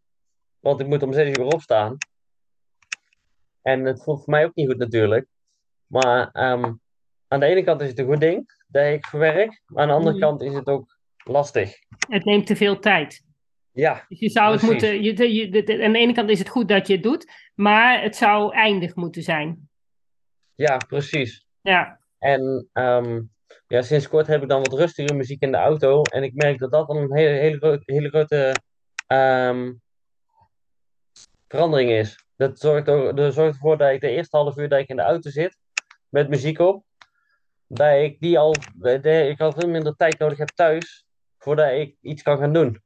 Want ik moet om 6 uur opstaan. En het voelt voor mij ook niet goed natuurlijk. Maar ehm, aan de ene kant is het een goed ding dat ik verwerk. Maar aan de andere Mhm. kant is het ook lastig. Het neemt te veel tijd. Ja, Dus je zou het moeten, je, je, aan de ene kant is het goed dat je het doet, maar het zou eindig moeten zijn. ja, precies. Ja, En ehm, ja, sinds kort heb ik dan wat rustigere muziek in de auto. En ik merk dat dat dan een hele, hele, hele grote ehm, verandering is. Dat zorgt, zorgt ervoor dat ik de eerste half uur dat ik in de auto zit, met muziek op, dat ik die al, dat ik al veel minder tijd nodig heb thuis, voordat ik iets kan gaan doen.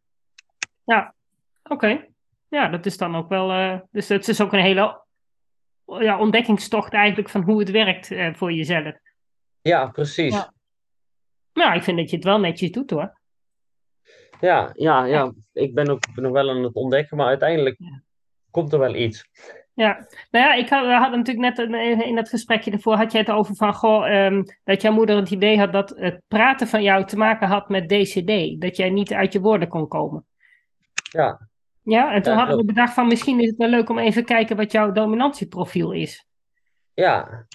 oké. Ja, dat is dan ook wel. eh, dus het is ook een hele ja, ontdekkingstocht eigenlijk van hoe het werkt eh, voor jezelf. Ja, precies. Ja. Nou, ik vind dat je het wel netjes doet hoor. Ja, ja, ja. Ik ben ook nog wel aan het ontdekken, maar uiteindelijk Ja. komt er wel iets. Ja, nou ja, ik had, we hadden natuurlijk net in dat gesprekje ervoor had je het over van goh, ehm, dat jouw moeder het idee had dat het praten van jou te maken had met DCD, dat jij niet uit je woorden kon komen. Ja, Ja, en toen Ja, hadden we bedacht van misschien is het wel leuk om even kijken wat jouw dominantieprofiel is. ja.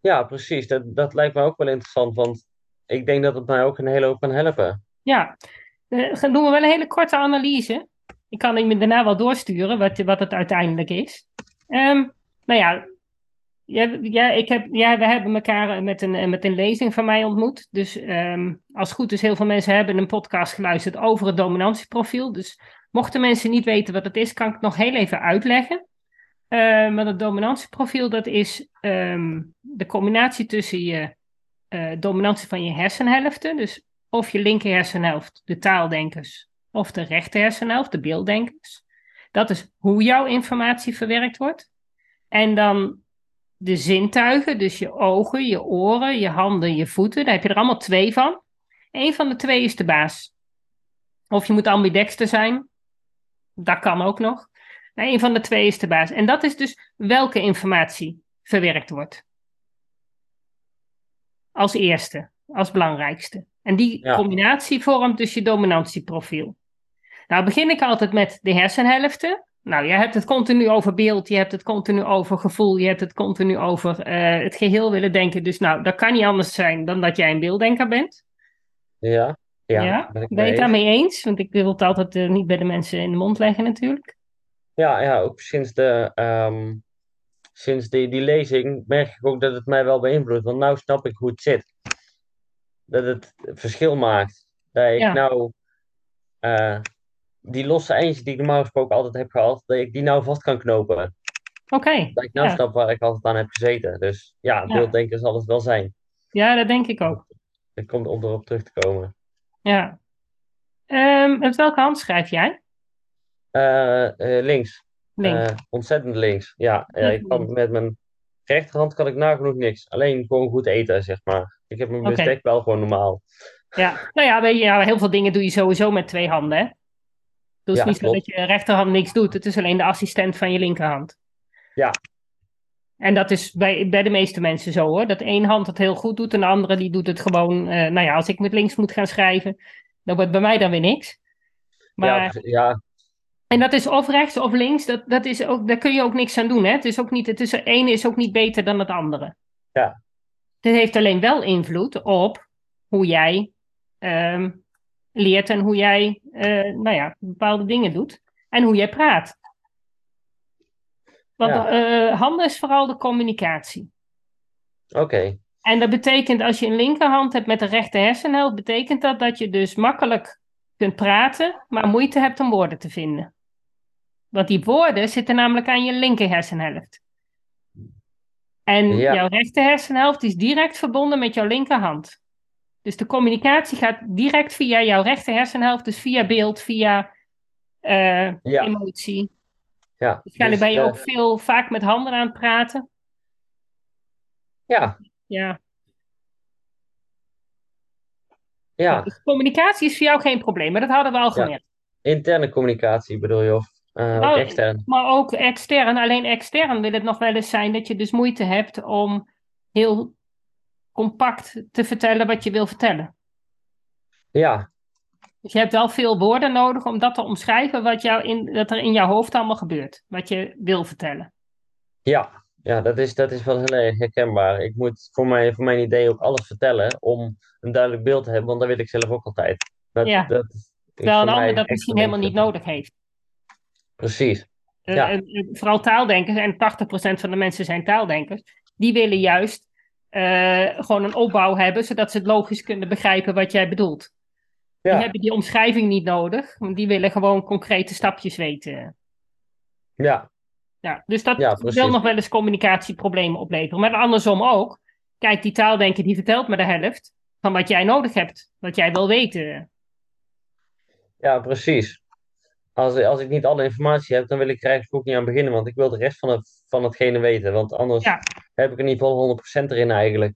Ja, precies. Dat, dat lijkt me ook wel interessant, want ik denk dat het mij ook een hele hoop kan helpen. Ja, uh, doen we wel een hele korte analyse. Ik kan je daarna wel doorsturen wat, wat het uiteindelijk is. Um, nou ja, ja, ik heb, ja, we hebben elkaar met een, met een lezing van mij ontmoet. Dus um, als het goed is, heel veel mensen hebben een podcast geluisterd over het dominantieprofiel. Dus mochten mensen niet weten wat het is, kan ik het nog heel even uitleggen. Uh, maar het dominantieprofiel, dat is um, de combinatie tussen je uh, dominantie van je hersenhelften. Dus of je linker hersenhelft, de taaldenkers, of de rechter hersenhelft, de beelddenkers. Dat is hoe jouw informatie verwerkt wordt. En dan de zintuigen, dus je ogen, je oren, je handen, je voeten. Daar heb je er allemaal twee van. Eén van de twee is de baas. Of je moet ambidexter zijn. Dat kan ook nog. Een van de twee is de baas. En dat is dus welke informatie verwerkt wordt. Als eerste, als belangrijkste. En die combinatie vormt dus je dominantieprofiel. Nou begin ik altijd met de hersenhelften. Nou, je hebt het continu over beeld, je hebt het continu over gevoel, je hebt het continu over uh, het geheel willen denken. Dus nou, dat kan niet anders zijn dan dat jij een beelddenker bent. Ja, ja. ja? Ben, ik ben je het daarmee eens? Want ik wil het altijd uh, niet bij de mensen in de mond leggen natuurlijk. Ja, ja ook sinds, de, um, sinds die, die lezing merk ik ook dat het mij wel beïnvloedt. Want nu snap ik hoe het zit. Dat het verschil maakt. Dat ik ja. nou... Uh, die losse eindjes die ik normaal gesproken altijd heb gehad, dat ik die nou vast kan knopen. Oké. Okay, dat ik nou ja. snap waar ik altijd aan heb gezeten. Dus ja, Ja. beelddenken zal het wel zijn. Ja, dat denk ik ook. Het komt om erop terug te komen. Ja. Ehm, met welke hand schrijf jij? Eh, eh, links. Links. Eh, ontzettend links. Ja, ja, ik kan met mijn rechterhand kan ik nagenoeg niks. Alleen gewoon goed eten, zeg maar. Ik heb mijn bestek wel gewoon normaal. Ja, nou ja, weet je, ja, heel veel dingen doe je sowieso met twee handen, hè? Dus Ja, niet zo dat je rechterhand niks doet. Het is alleen de assistent van je linkerhand. Ja. En dat is bij, bij de meeste mensen zo, hoor. Dat één hand het heel goed doet en de andere die doet het gewoon... eh, nou ja, als ik met links moet gaan schrijven, dan wordt bij mij dan weer niks. Maar, Ja, precies. ja, En dat is of rechts of links, dat, dat is ook, daar kun je ook niks aan doen, hè? Het is ook niet, het is, ene is ook niet beter dan het andere. Ja. Het heeft alleen wel invloed op hoe jij ehm, leert en hoe jij, eh, nou ja, bepaalde dingen doet. En hoe jij praat. Want Ja. eh, handen is vooral de communicatie. oké. En dat betekent, als je een linkerhand hebt met een rechter hersenhelft, betekent dat dat je dus makkelijk kunt praten, maar moeite hebt om woorden te vinden. Want die woorden zitten namelijk aan je linker hersenhelft. En Ja. jouw rechter hersenhelft is direct verbonden met jouw linkerhand. Dus de communicatie gaat direct via jouw rechter hersenhelft, dus via beeld, via eh, Ja. emotie. Ja, Waarschijnlijk dus, ben je eh, ook veel vaak met handen aan het praten. Ja, Ja. ja. Dus communicatie is voor jou geen probleem, maar dat hadden we al Ja. gemerkt. Interne communicatie bedoel je, of eh, ook Nou, extern? Maar ook extern. Alleen extern wil het nog wel eens zijn dat je dus moeite hebt om heel compact te vertellen wat je wil vertellen. Ja, Dus je hebt wel veel woorden nodig om dat te omschrijven wat jou in, dat er in jouw hoofd allemaal gebeurt. Wat je wil vertellen. ja. Ja, dat is, dat is wel heel erg herkenbaar. Ik moet voor, mij, voor mijn idee ook alles vertellen om een duidelijk beeld te hebben, want dat wil ik zelf ook altijd. Dat, Ja. dat Terwijl een ander dat misschien helemaal niet nodig heeft. Precies. Eh, Ja. vooral taaldenkers, en 80% van de mensen zijn taaldenkers, die willen juist eh, gewoon een opbouw hebben, zodat ze het logisch kunnen begrijpen wat jij bedoelt. Die hebben die omschrijving niet nodig, want die willen gewoon concrete stapjes weten. ja, Ja, dus dat Ja, wil nog wel eens communicatieproblemen opleveren. Maar andersom ook. Kijk, die taaldenker die vertelt me de helft van wat jij nodig hebt, wat jij wil weten. ja, precies. Als, als ik niet alle informatie heb, dan wil ik er eigenlijk ook niet aan beginnen, want ik wil de rest van, het, van hetgene weten. Want anders Ja. heb ik in ieder geval 100% erin eigenlijk.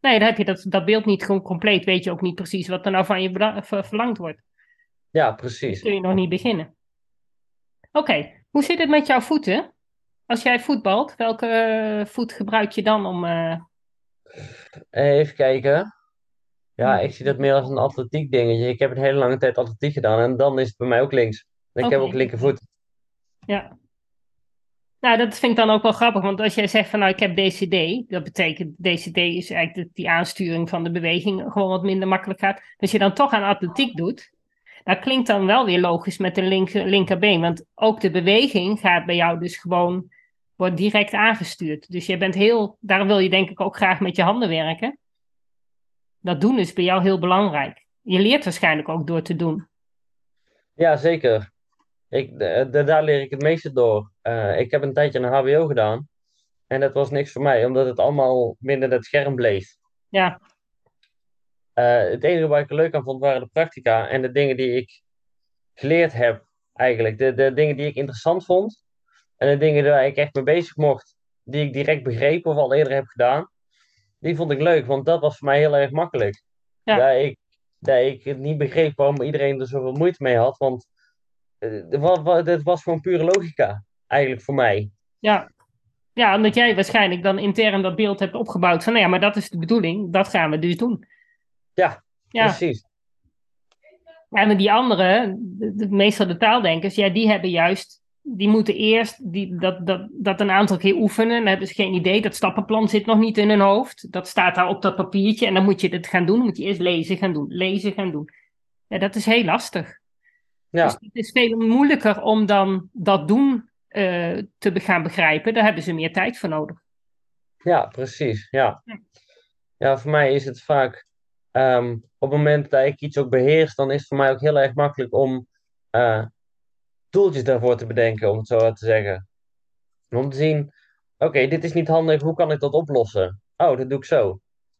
Nee, dan heb je dat, dat beeld niet gewoon compleet. Weet je ook niet precies wat er nou van je verlangd wordt. Ja, precies. kun je nog niet beginnen. Oké, hoe zit het met jouw voeten? Als jij voetbalt, welke eh, voet gebruik je dan om... eh, Even kijken. Ja, ik zie dat meer als een atletiek dingetje. Ik heb een hele lange tijd atletiek gedaan en dan is het bij mij ook links. En ik heb ook linkervoet. Ja. Nou, dat vind ik dan ook wel grappig, want als jij zegt van nou ik heb DCD, dat betekent DCD is eigenlijk dat die aansturing van de beweging gewoon wat minder makkelijk gaat. Als je dan toch aan atletiek doet, dat klinkt dan wel weer logisch met de linker, linkerbeen, want ook de beweging gaat bij jou dus gewoon, wordt direct aangestuurd. Dus je bent heel, daarom wil je denk ik ook graag met je handen werken. Dat doen is bij jou heel belangrijk. Je leert waarschijnlijk ook door te doen. Ja, zeker. Ik, daar leer ik het meeste door. Eh, ik heb een tijdje een HBO gedaan. En dat was niks voor mij, omdat het allemaal binnen het scherm bleef. Ja, Eh, het enige waar ik er leuk aan vond, waren de practica en de dingen die ik geleerd heb, eigenlijk. De, de dingen die ik interessant vond. En de dingen waar ik echt mee bezig mocht, die ik direct begreep of al eerder heb gedaan. Die vond ik leuk, want dat was voor mij heel erg makkelijk. Ja. Dat ik, ik niet begreep waarom iedereen er zoveel moeite mee had, want eh, het wa- het was gewoon pure logica, eigenlijk voor mij. ja. Ja, omdat jij waarschijnlijk dan intern dat beeld hebt opgebouwd van, nou ja, maar dat is de bedoeling, dat gaan we dus doen. Ja, Ja, precies. en die anderen, de, de- meestal de taaldenkers, ja, die hebben juist, die moeten eerst die, dat, dat, dat een aantal keer oefenen. Dan hebben ze geen idee, dat stappenplan zit nog niet in hun hoofd. Dat staat daar op dat papiertje en dan moet je het gaan doen. Dan moet je eerst lezen gaan doen, lezen gaan doen. Ja, dat is heel lastig. Ja, Dus het is veel moeilijker om dan dat doen eh, te gaan begrijpen. Daar hebben ze meer tijd voor nodig. ja, precies. Ja. Ja. Ja, voor mij is het vaak, ehm, op het moment dat ik iets ook beheers, dan is het voor mij ook heel erg makkelijk om eh, doeltjes daarvoor te bedenken, om het zo te zeggen. Om te zien, oké, dit is niet handig, hoe kan ik dat oplossen? Oh, dat doe ik zo.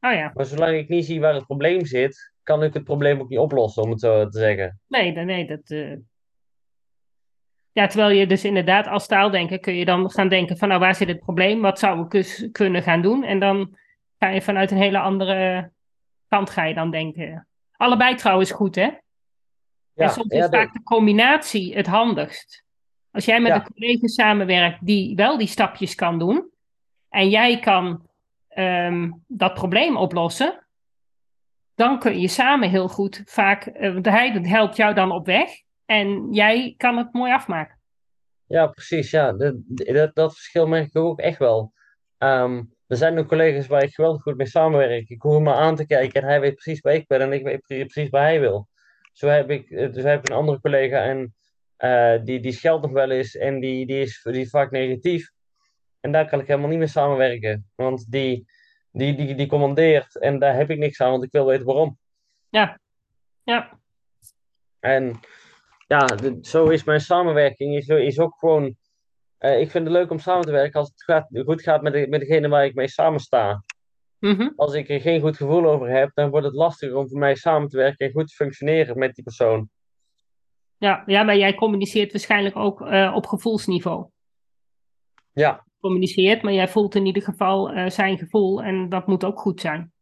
Oh ja, Maar zolang ik niet zie waar het probleem zit, kan ik het probleem ook niet oplossen, om het zo te zeggen. nee, nee, dat... eh, Ja, terwijl je dus inderdaad als taaldenker kun je dan gaan denken van nou waar zit het probleem, wat zou ik dus kunnen gaan doen en dan ga je vanuit een hele andere kant ga je dan denken. Allebei trouwens goed hè? En Ja, soms ja, is vaak de combinatie het handigst. Als jij met Ja. een collega samenwerkt die wel die stapjes kan doen en jij kan ehm, dat probleem oplossen, dan kun je samen heel goed vaak, eh, want hij helpt jou dan op weg en jij kan het mooi afmaken. Ja, precies. Ja, dat, dat, dat verschil merk ik ook echt wel. Ehm, er zijn ook collega's waar ik geweldig goed mee samenwerk. Ik hoef maar aan te kijken en hij weet precies waar ik ben en ik weet pre- precies waar hij wil. Zo heb ik, dus heb ik een andere collega en eh, die, die scheldt nog wel eens en die, die, is, die is vaak negatief. En daar kan ik helemaal niet mee samenwerken, want die, die, die, die commandeert en daar heb ik niks aan, want ik wil weten waarom. Ja, ja, En ja, de- zo is mijn samenwerking is, is ook gewoon. eh, ik vind het leuk om samen te werken als het gaat, goed gaat met, de, met degene waar ik mee samen sta. Mhm, Als ik er geen goed gevoel over heb, dan wordt het lastiger om voor mij samen te werken en goed te functioneren met die persoon. ja, ja, maar jij communiceert waarschijnlijk ook eh, op gevoelsniveau. Ja, Communiceert, maar jij voelt in ieder geval eh, zijn gevoel en dat moet ook goed zijn.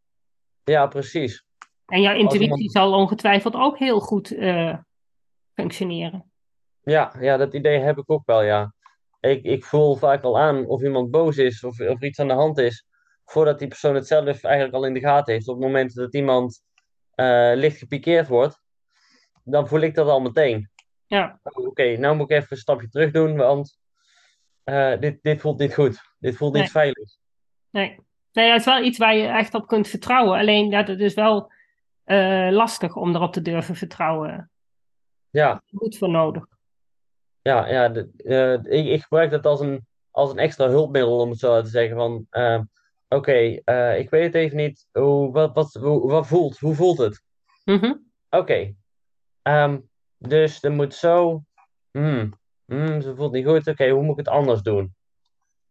ja, precies. En jouw intuïtie iemand- zal ongetwijfeld ook heel goed eh, functioneren. Ja, ja, dat idee heb ik ook wel, ja. Ik, ik voel vaak al aan of iemand boos is of, of er iets aan de hand is, voordat die persoon het zelf eigenlijk al in de gaten heeft. Op het moment dat iemand eh, licht gepikeerd wordt, dan voel ik dat al meteen. Ja, Oké, nou moet ik even een stapje terug doen, want eh, dit, dit voelt niet goed. Dit voelt niet veilig. nee. Nee, het is wel iets waar je echt op kunt vertrouwen. Alleen ja, het is wel eh, lastig om erop te durven vertrouwen. Ja, Goed voor nodig. ja, ja de- ik, ik gebruik dat als een, als een extra hulpmiddel, om het zo te zeggen. Van, oké, eh, ik weet het even niet. Hoe, wat, wat, hoe, wat voelt? Hoe voelt het? Mhm. Oké, ehm, dus er moet zo. Hmm, hmm, ze voelt niet goed. Oké, hoe moet ik het anders doen?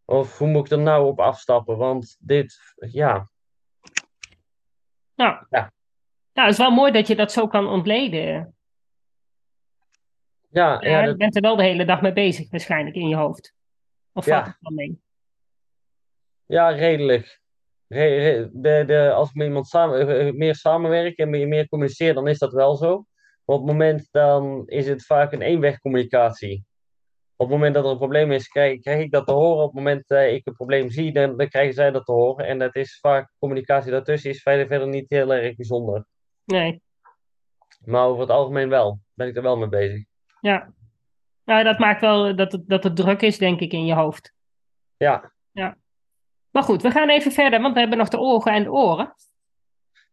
Of hoe moet ik er nou op afstappen? Want dit, ja, Ja. Ja. Het is wel mooi dat je dat zo kan ontleden. ja, Ja, ja, je bent er wel de hele dag mee bezig, waarschijnlijk in je hoofd. Of Ja. valt het wel mee? Ja redelijk. Re- re- de, de, als ik met iemand samen, eh, eh, meer samenwerk en meer, meer communiceer, dan is dat wel zo. Maar op het moment dan is het vaak een eenwegcommunicatie. Op het moment dat er een probleem is, krijg, krijg ik dat te horen. Op het moment dat ik een probleem zie, dan, dan krijgen zij dat te horen. En dat is vaak communicatie daartussen is verder, verder niet heel erg bijzonder. Nee. Maar over het algemeen wel. Ben ik er wel mee bezig. Ja. Nou, dat maakt wel dat het, dat het druk is, denk ik, in je hoofd. Ja, Maar goed, we gaan even verder, want we hebben nog de ogen en de oren.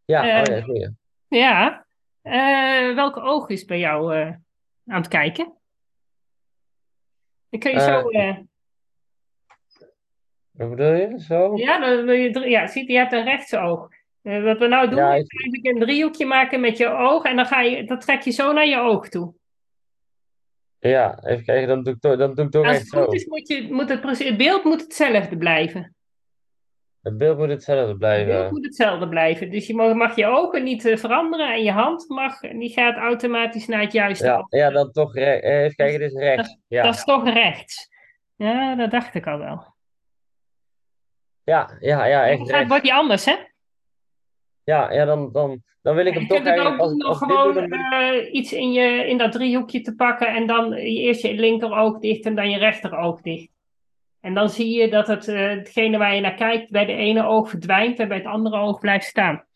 ja, Eh, oh ja, goeie. Ja. Eh, welke oog is bij jou eh, aan het kijken? Dan kun je zo... eh, Wat bedoel je? Zo? ja, dan wil je, ja, ziet, je hebt een rechtsoog. Eh, wat we nou doen, Ja, is ik- eigenlijk een driehoekje maken met je oog. En dan, ga je, dat trek je zo naar je oog toe. Ja, even kijken, dan doe ik toch, dan doe ik toch Als echt het goed zo. is, moet, je, moet het, precies- het beeld moet hetzelfde blijven. Het beeld moet hetzelfde Het beeld blijven. moet hetzelfde blijven. Dus je mag, mag je ogen niet eh, veranderen en je hand mag, die gaat automatisch naar het juiste Ja, oog. ja, dan toch re- eh, even kijken, dit is rechts. Ja, Dat is toch rechts. Ja, dat dacht ik al wel. ja, ja, ja, echt rechts. wordt die anders, hè? Ja, ja dan, dan, dan wil ik Je hem toch eigenlijk, als, als doe, gewoon dan ik- eh, iets in, je, in dat driehoekje te pakken en dan je eerst je linkeroog dicht en dan je rechteroog dicht. En dan zie je dat het, eh, hetgene waar je naar kijkt bij de ene oog verdwijnt en bij het andere oog blijft staan.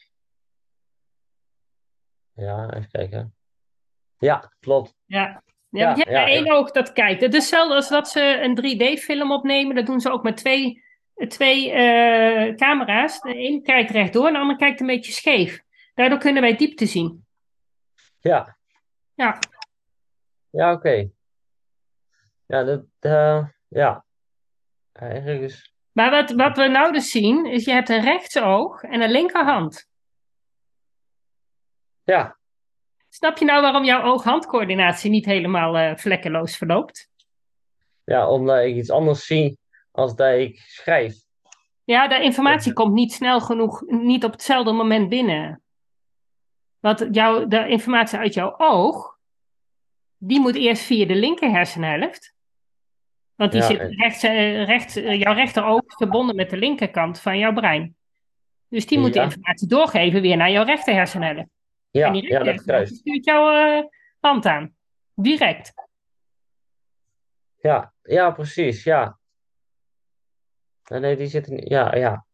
Ja, even kijken. Ja, klopt. Ja. Ja, Ja, één oog dat kijkt. Het is hetzelfde als dat ze een 3D-film opnemen. Dat doen ze ook met twee, twee eh, camera's. De een kijkt rechtdoor en de ander kijkt een beetje scheef. Daardoor kunnen wij diepte zien. Ja, Ja. ja, oké. Ja, dat, eh, ja. Ergens. Maar wat, wat we nou dus zien, is je hebt een rechtsoog en een linkerhand. Ja, Snap je nou waarom jouw oog-handcoördinatie niet helemaal eh, vlekkeloos verloopt? ja, omdat ik iets anders zie als dat ik schrijf. Ja, de informatie komt niet snel genoeg, niet op hetzelfde moment binnen. Want jouw, de informatie uit jouw oog, die moet eerst via de linker hersenhelft. Want die Ja, zit rechts, eh, rechts, eh, jouw rechteroog is verbonden met de linkerkant van jouw brein. Dus die moet de informatie doorgeven weer naar jouw rechter hersenhelft. Ja, en die ja, dat stuurt jouw eh, hand aan. Direct. Ja, ja, precies, ja. Ja, Nee, die zitten niet. Ja, ja.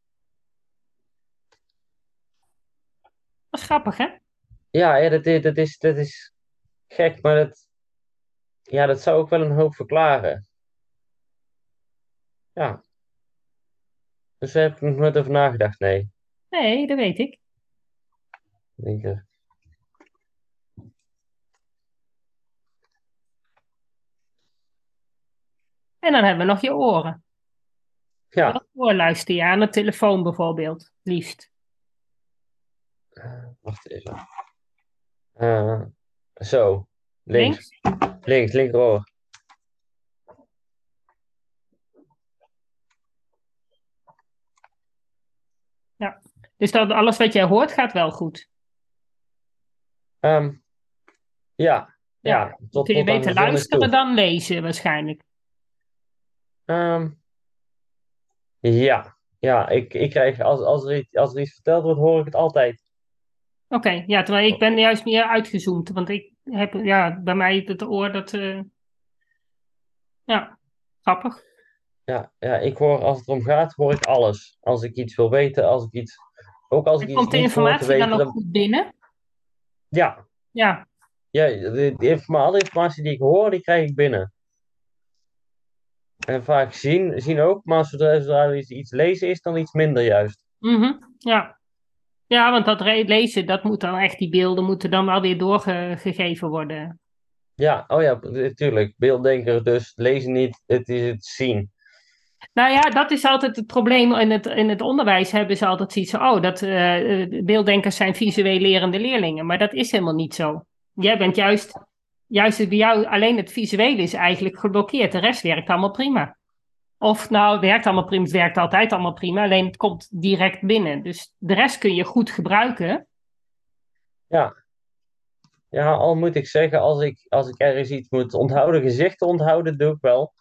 Dat is grappig, hè? Ja, ja dat, is, dat, is, dat is gek, maar dat, ja, dat zou ook wel een hoop verklaren. Ja. Dus daar heb ik nog nooit over nagedacht, nee. Nee, dat weet ik. Ik. En dan hebben we nog je oren. Ja, Welk oor luister je aan de telefoon bijvoorbeeld, liefst? wacht even. Eh, zo, links, Links? links, linkeroor. Dus dat alles wat jij hoort gaat wel goed. Ehm, ja, ja, Ja, tot, Kun je tot beter luisteren dan lezen waarschijnlijk. Ehm, ja, ja, ik, ik krijg, als, als, er iets, als er iets verteld wordt, hoor ik het altijd. Oké, ja, terwijl ik ben juist meer uitgezoomd. Want ik heb, ja, bij mij het oor dat... eh, Ja, grappig. Ja, ja, ik hoor, als het erom gaat, hoor ik alles. Als ik iets wil weten, als ik iets, ook als ik En iets komt de informatie dan ook dan, goed binnen? ja, Ja, ja de, de informa alle informatie die ik hoor, die krijg ik binnen. En vaak zien, zien ook, maar zodra, zodra er iets, lezen is, dan iets minder juist. mhm, ja. Ja, want dat lezen, dat moet dan echt, die beelden moeten dan wel weer doorgegeven worden. Ja, oh ja, natuurlijk. Beelddenker, dus lezen niet, het is het zien. Nou ja, dat is altijd het probleem. In het, in het onderwijs hebben ze altijd zoiets van, oh, dat eh, eh, beelddenkers zijn visueel lerende leerlingen. Maar dat is helemaal niet zo. Jij bent juist, juist bij jou alleen het visuele is eigenlijk geblokkeerd. De rest werkt allemaal prima. Of nou, het werkt allemaal prima, het werkt altijd allemaal prima, alleen het komt direct binnen. Dus de rest kun je goed gebruiken. Ja. Ja, al moet ik zeggen, als ik, als ik ergens iets moet onthouden, gezichten onthouden, doe ik wel.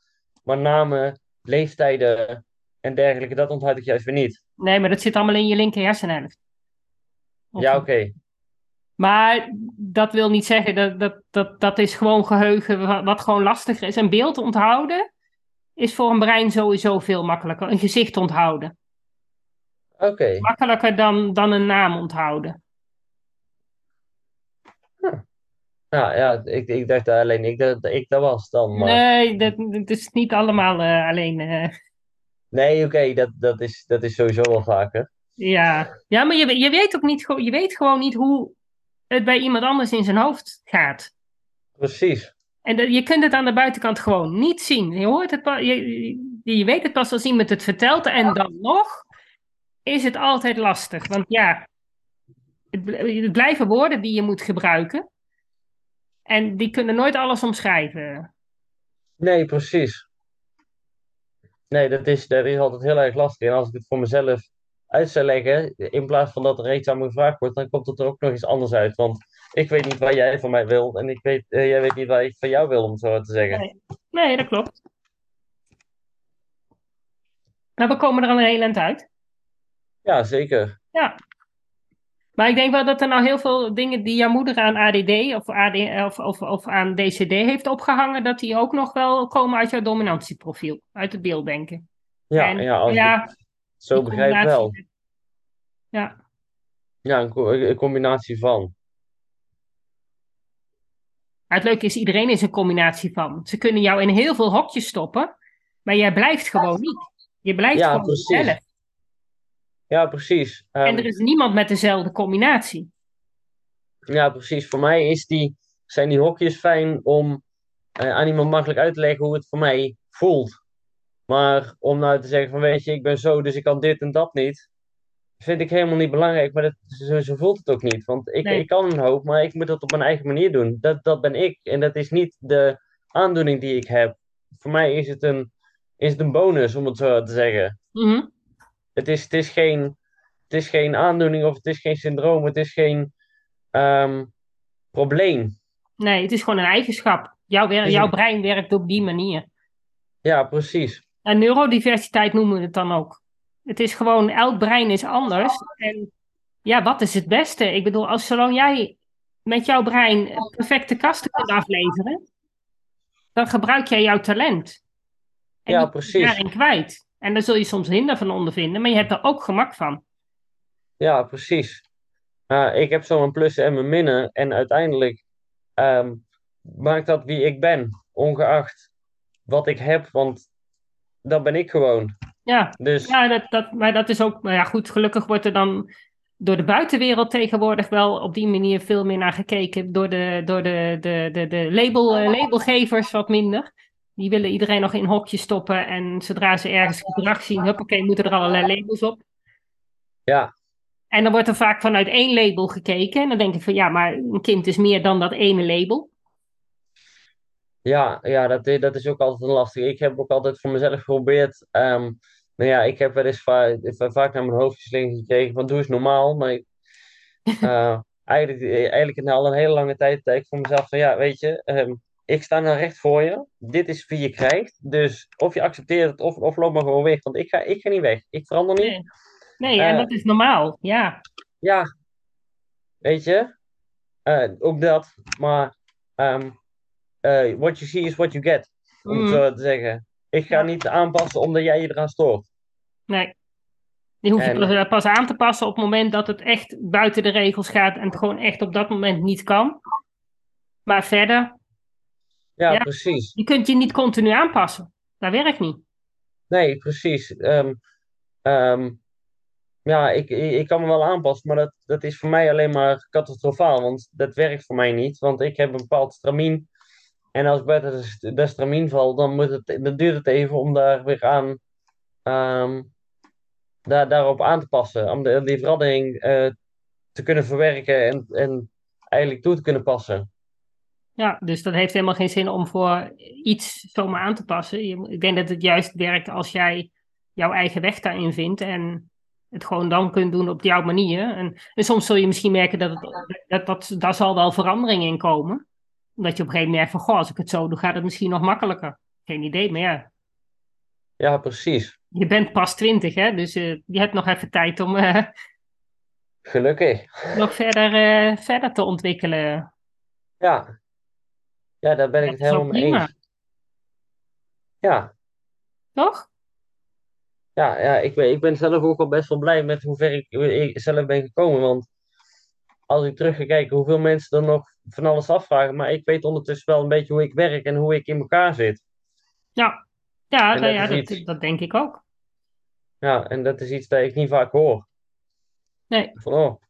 Maar namen, leeftijden en dergelijke, dat onthoud ik juist weer niet. Nee, maar dat zit allemaal in je linker hersenhelft. Ja, oké. Maar dat wil niet zeggen dat dat, dat dat is gewoon geheugen wat, wat gewoon lastiger is. Een beeld onthouden is voor een brein sowieso veel makkelijker. Een gezicht onthouden. Oké. Makkelijker dan, dan een naam onthouden. Ja, ja ik, ik dacht alleen ik dat, ik dat was dan. Maar Nee, dat, dat is niet allemaal eh, alleen. eh. Nee, oké, dat, dat, is, dat is sowieso wel vaker. Ja, ja maar je, je, weet ook niet, je weet gewoon niet hoe het bij iemand anders in zijn hoofd gaat. Precies. En dat- je kunt het aan de buitenkant gewoon niet zien. Je, hoort het, pa- je, je weet het pas als iemand het vertelt. En dan nog is het altijd lastig. Want ja, het, het blijven woorden die je moet gebruiken. En die kunnen nooit alles omschrijven. Nee, precies. Nee, dat is, dat is altijd heel erg lastig. En als ik het voor mezelf uit zou leggen, in plaats van dat er iets aan me gevraagd wordt, dan komt het er ook nog iets anders uit. Want ik weet niet wat jij van mij wil en ik weet, eh, jij weet niet wat ik van jou wil, om het zo te zeggen. Nee, nee dat klopt. Maar we komen er al een heel eind uit. Ja, zeker. Ja. Maar ik denk wel dat er nou heel veel dingen die jouw moeder aan ADD of, AD, of, of, of aan DCD heeft opgehangen, dat die ook nog wel komen uit jouw dominantieprofiel, uit het beelddenken. Ja, En ja, als ik ja, zo begrijp wel. combinatie- Ja, Ja, een, co- een combinatie van. Maar het leuke is, iedereen is een combinatie van. Ze kunnen jou in heel veel hokjes stoppen, maar jij blijft gewoon niet. Je blijft Ja, gewoon precies. jezelf. Ja, precies. Ehm, En er is niemand met dezelfde combinatie. Ja, precies. Voor mij is die, zijn die hokjes fijn om eh, aan iemand makkelijk uit te leggen hoe het voor mij voelt. Maar om nou te zeggen van weet je, ik ben zo, dus ik kan dit en dat niet, vind ik helemaal niet belangrijk. Maar dat, zo, zo voelt het ook niet. Want ik, Nee. ik kan een hoop, maar ik moet dat op mijn eigen manier doen. Dat, dat ben ik. En dat is niet de aandoening die ik heb. Voor mij is het een, is het een bonus, om het zo te zeggen. Mhm. Het is, het is, geen, het is geen aandoening of het is geen syndroom. Het is geen ehm, probleem. Nee, het is gewoon een eigenschap. Jouw, jouw brein werkt op die manier. Ja, precies. En neurodiversiteit noemen we het dan ook. Het is gewoon, elk brein is anders. En ja, wat is het beste? Ik bedoel, als zolang jij met jouw brein perfecte kasten kunt afleveren, dan gebruik jij jouw talent. En Ja, precies. daarin kwijt. En daar zul je soms hinder van ondervinden, maar je hebt er ook gemak van. Ja, precies. Uh, ik heb zo mijn plussen en mijn minnen. En uiteindelijk ehm, maakt dat wie ik ben, ongeacht wat ik heb, want dat ben ik gewoon. Ja, Dus ja dat, dat, maar dat is ook, maar ja goed, gelukkig wordt er dan door de buitenwereld tegenwoordig wel op die manier veel meer naar gekeken. Door de, door de, de, de, de label, eh, labelgevers wat minder. Die willen iedereen nog in hokjes stoppen. En zodra ze ergens gedrag zien, huppakee, moeten er allerlei labels op. ja, En dan wordt er vaak vanuit één label gekeken. En dan denk ik van ja, maar een kind is meer dan dat ene label. ja, ja dat, dat is ook altijd een lastig. Ik heb ook altijd voor mezelf geprobeerd. ehm nou ja, ik heb wel eens va vaak naar mijn hoofd geslingerd gekregen van doe eens normaal. Maar ik, <laughs> eh, eigenlijk, eigenlijk al een hele lange tijd denk ik voor mezelf van ja, weet je, ehm, ik sta nou recht voor je. Dit is wie je krijgt. Dus of je accepteert het of, of loop maar gewoon weg. Want ik ga, ik ga niet weg. Ik verander niet. Nee, nee en Eh, dat is normaal. Ja, Ja, weet je, Eh, ook dat. Maar ehm, eh, what you see is what you get. Om het Mm. zo te zeggen. Ik ga Ja. niet aanpassen omdat jij je eraan stoort. nee. Je En- pas- pas aan te passen op het moment dat het echt buiten de regels gaat en het gewoon echt op dat moment niet kan. Maar verder, Ja, Ja. precies. je kunt je niet continu aanpassen. Dat werkt niet. Nee, precies. Ehm, ehm, ja, ik, ik, kan me wel aanpassen, maar dat, dat is voor mij alleen maar catastrofaal. Want dat werkt voor mij niet. Want ik heb een bepaald stramien. En als ik buiten de, de stramien val, dan, moet het, dan duurt het even om daar weer aan, ehm, daar, daarop aan te passen. Om de, die verandering eh, te kunnen verwerken en, en eigenlijk toe te kunnen passen. Ja, dus dat heeft helemaal geen zin om voor iets zomaar aan te passen. Je, ik denk dat het juist werkt als jij jouw eigen weg daarin vindt en het gewoon dan kunt doen op jouw manier. En, en soms zul je misschien merken dat, het, dat, dat daar zal wel verandering in komen. Omdat je op een gegeven moment merkt van, goh, als ik het zo doe, gaat het misschien nog makkelijker. Geen idee, maar ja, Ja, precies. je bent pas twintig, hè, dus eh, je hebt nog even tijd om eh, Gelukkig. nog verder, eh, verder te ontwikkelen. Ja. Ja, daar ben ik het helemaal mee prima. eens. Ja. Toch? Ja, ja ik, ben, ik ben zelf ook al best wel blij met hoe ver ik, ik zelf ben gekomen. Want als ik terug ga kijken hoeveel mensen er nog van alles afvragen. Maar ik weet ondertussen wel een beetje hoe ik werk en hoe ik in elkaar zit. Ja, ja, dat ja dat, iets- dat denk ik ook. Ja, en dat is iets dat ik niet vaak hoor. Nee. Van, oh,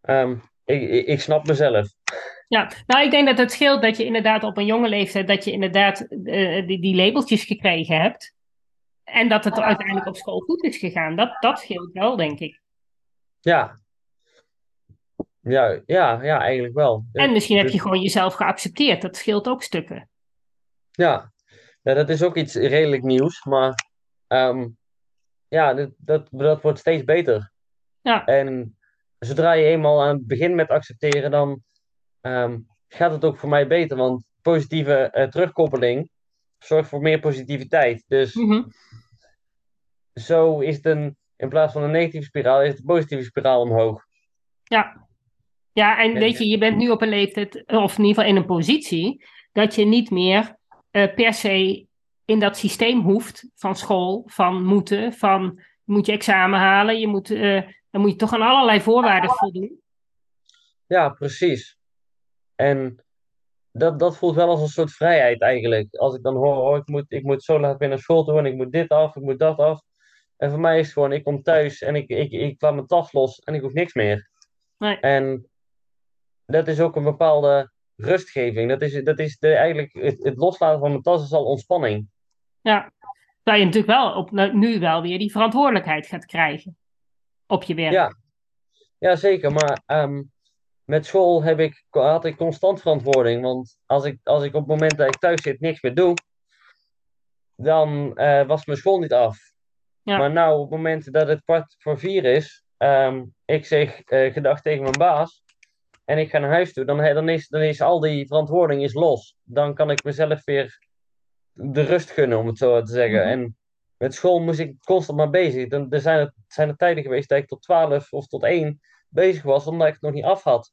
ehm, ik, ik, ik snap mezelf. Ja, nou, ik denk dat het scheelt dat je inderdaad op een jonge leeftijd, dat je inderdaad eh, die, die labeltjes gekregen hebt. En dat het uiteindelijk op school goed is gegaan. Dat, dat scheelt wel, denk ik. Ja. Ja, ja, ja, eigenlijk wel. En misschien heb je gewoon jezelf geaccepteerd. Dat scheelt ook stukken. Ja. ja, dat is ook iets redelijk nieuws, maar ehm, ja, dat, dat, dat wordt steeds beter. Ja, En zodra je eenmaal aan het begin met accepteren, dan ehm, gaat het ook voor mij beter. Want positieve eh, terugkoppeling zorgt voor meer positiviteit. Dus mhm. zo is het een, in plaats van een negatieve spiraal, is het een positieve spiraal omhoog. ja. Ja, en weet je, je bent nu op een leeftijd, of in ieder geval in een positie, dat je niet meer eh, per se in dat systeem hoeft van school, van moeten, van moet je examen halen, je moet, eh, dan moet je toch aan allerlei voorwaarden voldoen. Ja, precies. En dat, dat voelt wel als een soort vrijheid eigenlijk. Als ik dan hoor, oh, ik moet, ik moet zo laat weer naar school toe en ik moet dit af, ik moet dat af. En voor mij is het gewoon, ik kom thuis en ik, ik, ik laat mijn tas los en ik hoef niks meer. Nee. En dat is ook een bepaalde rustgeving. Dat is, dat is de, eigenlijk, het, het loslaten van mijn tas is al ontspanning. Ja, terwijl je natuurlijk wel op, nu wel weer die verantwoordelijkheid gaat krijgen op je werk. Ja, ja zeker. Maar ehm, met school heb ik, had ik constant verantwoording. Want als ik, als ik op het moment dat ik thuis zit niks meer doe, dan eh, was mijn school niet af. Ja. Maar nou, op het moment dat het kwart voor vier is, ehm, ik zeg eh, gedag tegen mijn baas en ik ga naar huis toe, dan, dan, is, dan is al die verantwoording is los. Dan kan ik mezelf weer de rust gunnen, om het zo te zeggen. Mhm. En met school moest ik constant maar bezig. Dan, er zijn er, zijn er tijden geweest dat ik tot 12 of tot 1 bezig was, omdat ik het nog niet af had.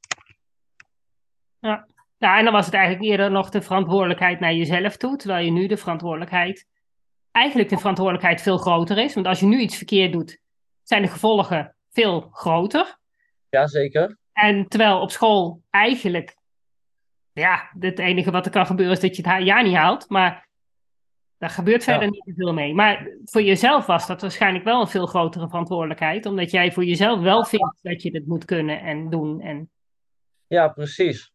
Ja, en dan was het eigenlijk eerder nog de verantwoordelijkheid naar jezelf toe, terwijl je nu de verantwoordelijkheid, eigenlijk de verantwoordelijkheid veel groter is. Want als je nu iets verkeerd doet, zijn de gevolgen veel groter. Jazeker. En terwijl op school eigenlijk, ja, het enige wat er kan gebeuren is dat je het jaar niet haalt. Maar daar gebeurt verder Ja. niet veel mee. Maar voor jezelf was dat waarschijnlijk wel een veel grotere verantwoordelijkheid. Omdat jij voor jezelf wel vindt dat je dit moet kunnen en doen. En Ja, precies.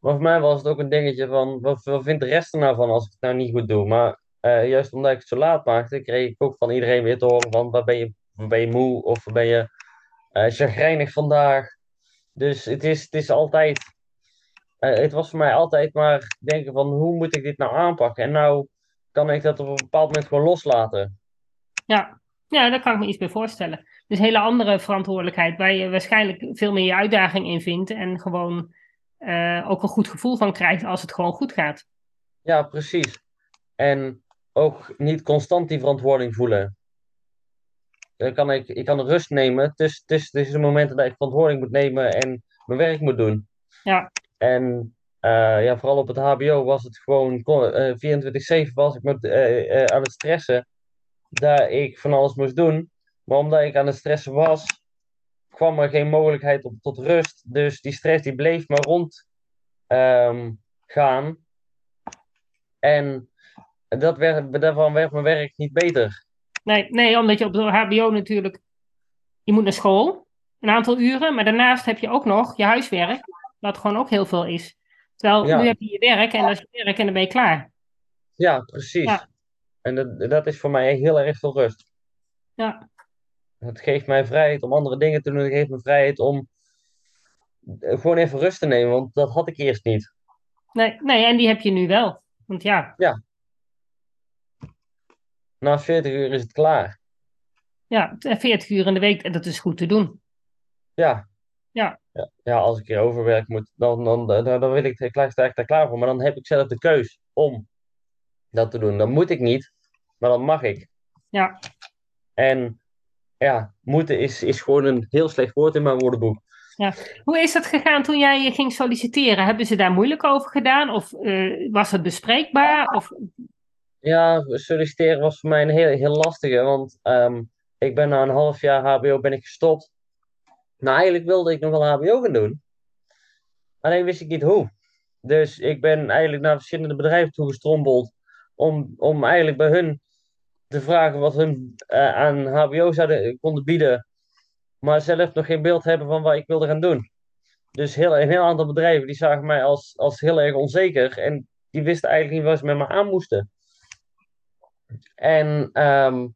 Maar voor mij was het ook een dingetje van, wat, wat vindt de rest er nou van als ik het nou niet goed doe? Maar eh, juist omdat ik het zo laat maakte, kreeg ik ook van iedereen weer te horen van, waar ben je, waar ben je moe of waar ben je eh chagrijnig vandaag? Dus het is, het is altijd, het was voor mij altijd maar denken van, hoe moet ik dit nou aanpakken? En nou kan ik dat op een bepaald moment gewoon loslaten. ja, ja, daar kan ik me iets bij voorstellen. Dus hele andere verantwoordelijkheid, waar je waarschijnlijk veel meer je uitdaging in vindt. En gewoon eh, ook een goed gevoel van krijgt als het gewoon goed gaat. Ja, precies. En ook niet constant die verantwoording voelen. Dan kan ik, ik kan rust nemen tussen, tussen, tussen de momenten dat ik verantwoording moet nemen en mijn werk moet doen. Ja. En eh, ja, vooral op het HBO was het gewoon kon- eh 24-7 was ik met, eh, aan het stressen dat ik van alles moest doen. Maar omdat ik aan het stressen was, kwam er geen mogelijkheid tot rust. Dus die stress die bleef maar rond ehm, gaan. En dat werd, daarvan werd mijn werk niet beter. Nee, nee, omdat je op de HBO natuurlijk, je moet naar school, een aantal uren, maar daarnaast heb je ook nog je huiswerk, wat gewoon ook heel veel is. Terwijl Ja. nu heb je je werk en dat is je werk en dan ben je klaar. Ja, precies. Ja. En dat, dat is voor mij heel erg veel rust. Ja, Het geeft mij vrijheid om andere dingen te doen. Het geeft me vrijheid om eh, gewoon even rust te nemen, want dat had ik eerst niet. nee, nee, en die heb je nu wel. Want ja, Na 40 uur is het klaar. ja, 40 uur in de week, en dat is goed te doen. Ja. Ja. Ja, ja, als ik hier overwerk moet, dan, dan, dan, dan wil ik er daar klaar voor. Maar dan heb ik zelf de keus om dat te doen. Dan moet ik niet, maar dan mag ik. Ja. En ja, moeten is, is gewoon een heel slecht woord in mijn woordenboek. Hoe is dat gegaan toen jij ging solliciteren? Hebben ze daar moeilijk over gedaan? Of eh, was het bespreekbaar? Of, Ja, solliciteren was voor mij een heel, heel lastige, want ehm, ik ben na een half jaar HBO ben ik gestopt. Nou, eigenlijk wilde ik nog wel HBO gaan doen. Alleen wist ik niet hoe. Dus ik ben eigenlijk naar verschillende bedrijven toegestrompeld om, om eigenlijk bij hun te vragen wat hun eh, aan HBO zouden, konden bieden, maar zelf nog geen beeld hebben van wat ik wilde gaan doen. Dus heel, een heel aantal bedrijven die zagen mij als, als heel erg onzeker en die wisten eigenlijk niet wat ze met me aan moesten. En ehm,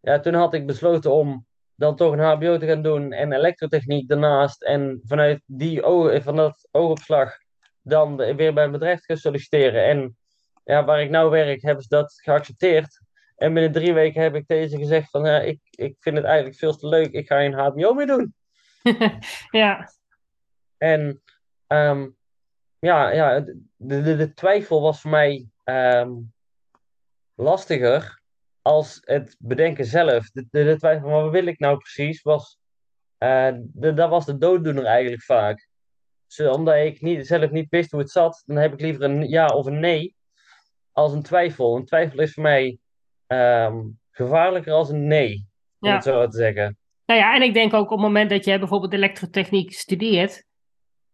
ja, toen had ik besloten om dan toch een HBO te gaan doen en elektrotechniek daarnaast. En vanuit die oog, van dat oogopslag dan weer bij een bedrijf te gaan solliciteren. En ja, waar ik nou werk, hebben ze dat geaccepteerd. En binnen drie weken heb ik tegen ze gezegd van ja, ik, ik vind het eigenlijk veel te leuk. Ik ga een HBO mee doen. <laughs> ja. En ehm, ja, ja de, de, de, twijfel was voor mij ehm, lastiger als het bedenken zelf. De, de, de twijfel van wat wil ik nou precies, was, uh, de, dat was de dooddoener eigenlijk vaak. Dus, omdat ik niet, zelf niet wist hoe het zat, dan heb ik liever een ja of een nee als een twijfel. Een twijfel is voor mij um, gevaarlijker als een nee, om het zo te zeggen. Nou ja, en ik denk ook op het moment dat je bijvoorbeeld elektrotechniek studeert,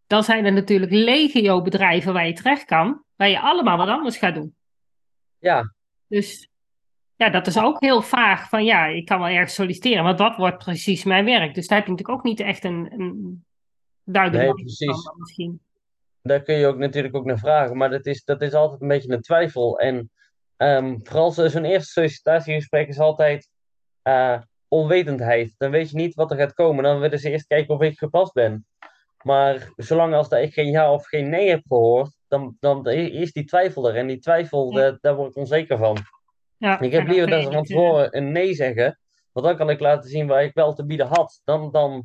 dan zijn er natuurlijk legio bedrijven waar je terecht kan, waar je allemaal wat anders gaat doen. Ja. Dus ja, dat is ook heel vaag van ja, ik kan wel ergens solliciteren, maar wat wordt precies mijn werk? Dus daar heb je natuurlijk ook niet echt een, een duidelijk nee, precies. Van, misschien. Daar kun je ook natuurlijk ook naar vragen, maar dat is, dat is altijd een beetje een twijfel. En um, vooral zo'n eerste sollicitatiegesprek is altijd uh, onwetendheid. Dan weet je niet wat er gaat komen. Dan willen ze eerst kijken of ik gepast ben. Maar zolang als dat ik geen ja of geen nee heb gehoord, dan, dan is die twijfel er. En die twijfel, daar word ik onzeker van. Ja, ik heb liever dat ze van tevoren een nee zeggen. Want dan kan ik laten zien waar ik wel te bieden had. Dan, dan,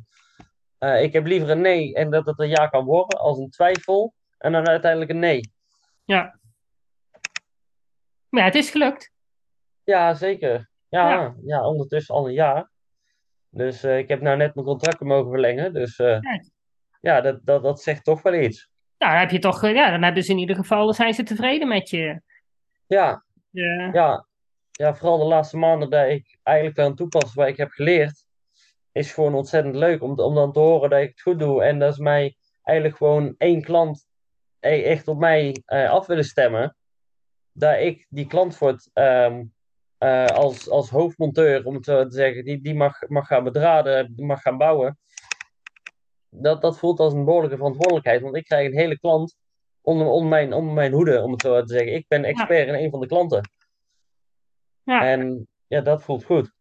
uh, ik heb liever een nee en dat het een ja kan worden als een twijfel. En dan uiteindelijk een nee. Ja. Maar ja, het is gelukt. Ja, zeker. Ja, ja. ja ondertussen al een jaar. Dus uh, ik heb nou net mijn contract mogen verlengen. Dus uh, ja, ja dat, dat, dat zegt toch wel iets. Nou, heb je toch, ja, dan hebben ze in ieder geval, zijn ze tevreden met je. Ja, ja. ja ja, vooral de laatste maanden dat ik eigenlijk aan toepassen wat ik heb geleerd, is gewoon ontzettend leuk om, om dan te horen dat ik het goed doe. En dat is mij eigenlijk gewoon één klant e-, echt op mij uh, af willen stemmen. Dat ik die klant wordt um, uh, als, als hoofdmonteur, om het zo te zeggen, die, die mag, mag gaan bedraden, die mag gaan bouwen. Dat, dat voelt als een behoorlijke verantwoordelijkheid, want ik krijg een hele klant onder, onder, mijn, onder mijn hoede, om het zo te zeggen. Ik ben expert in een van de klanten. Ja. En ja, dat voelt goed.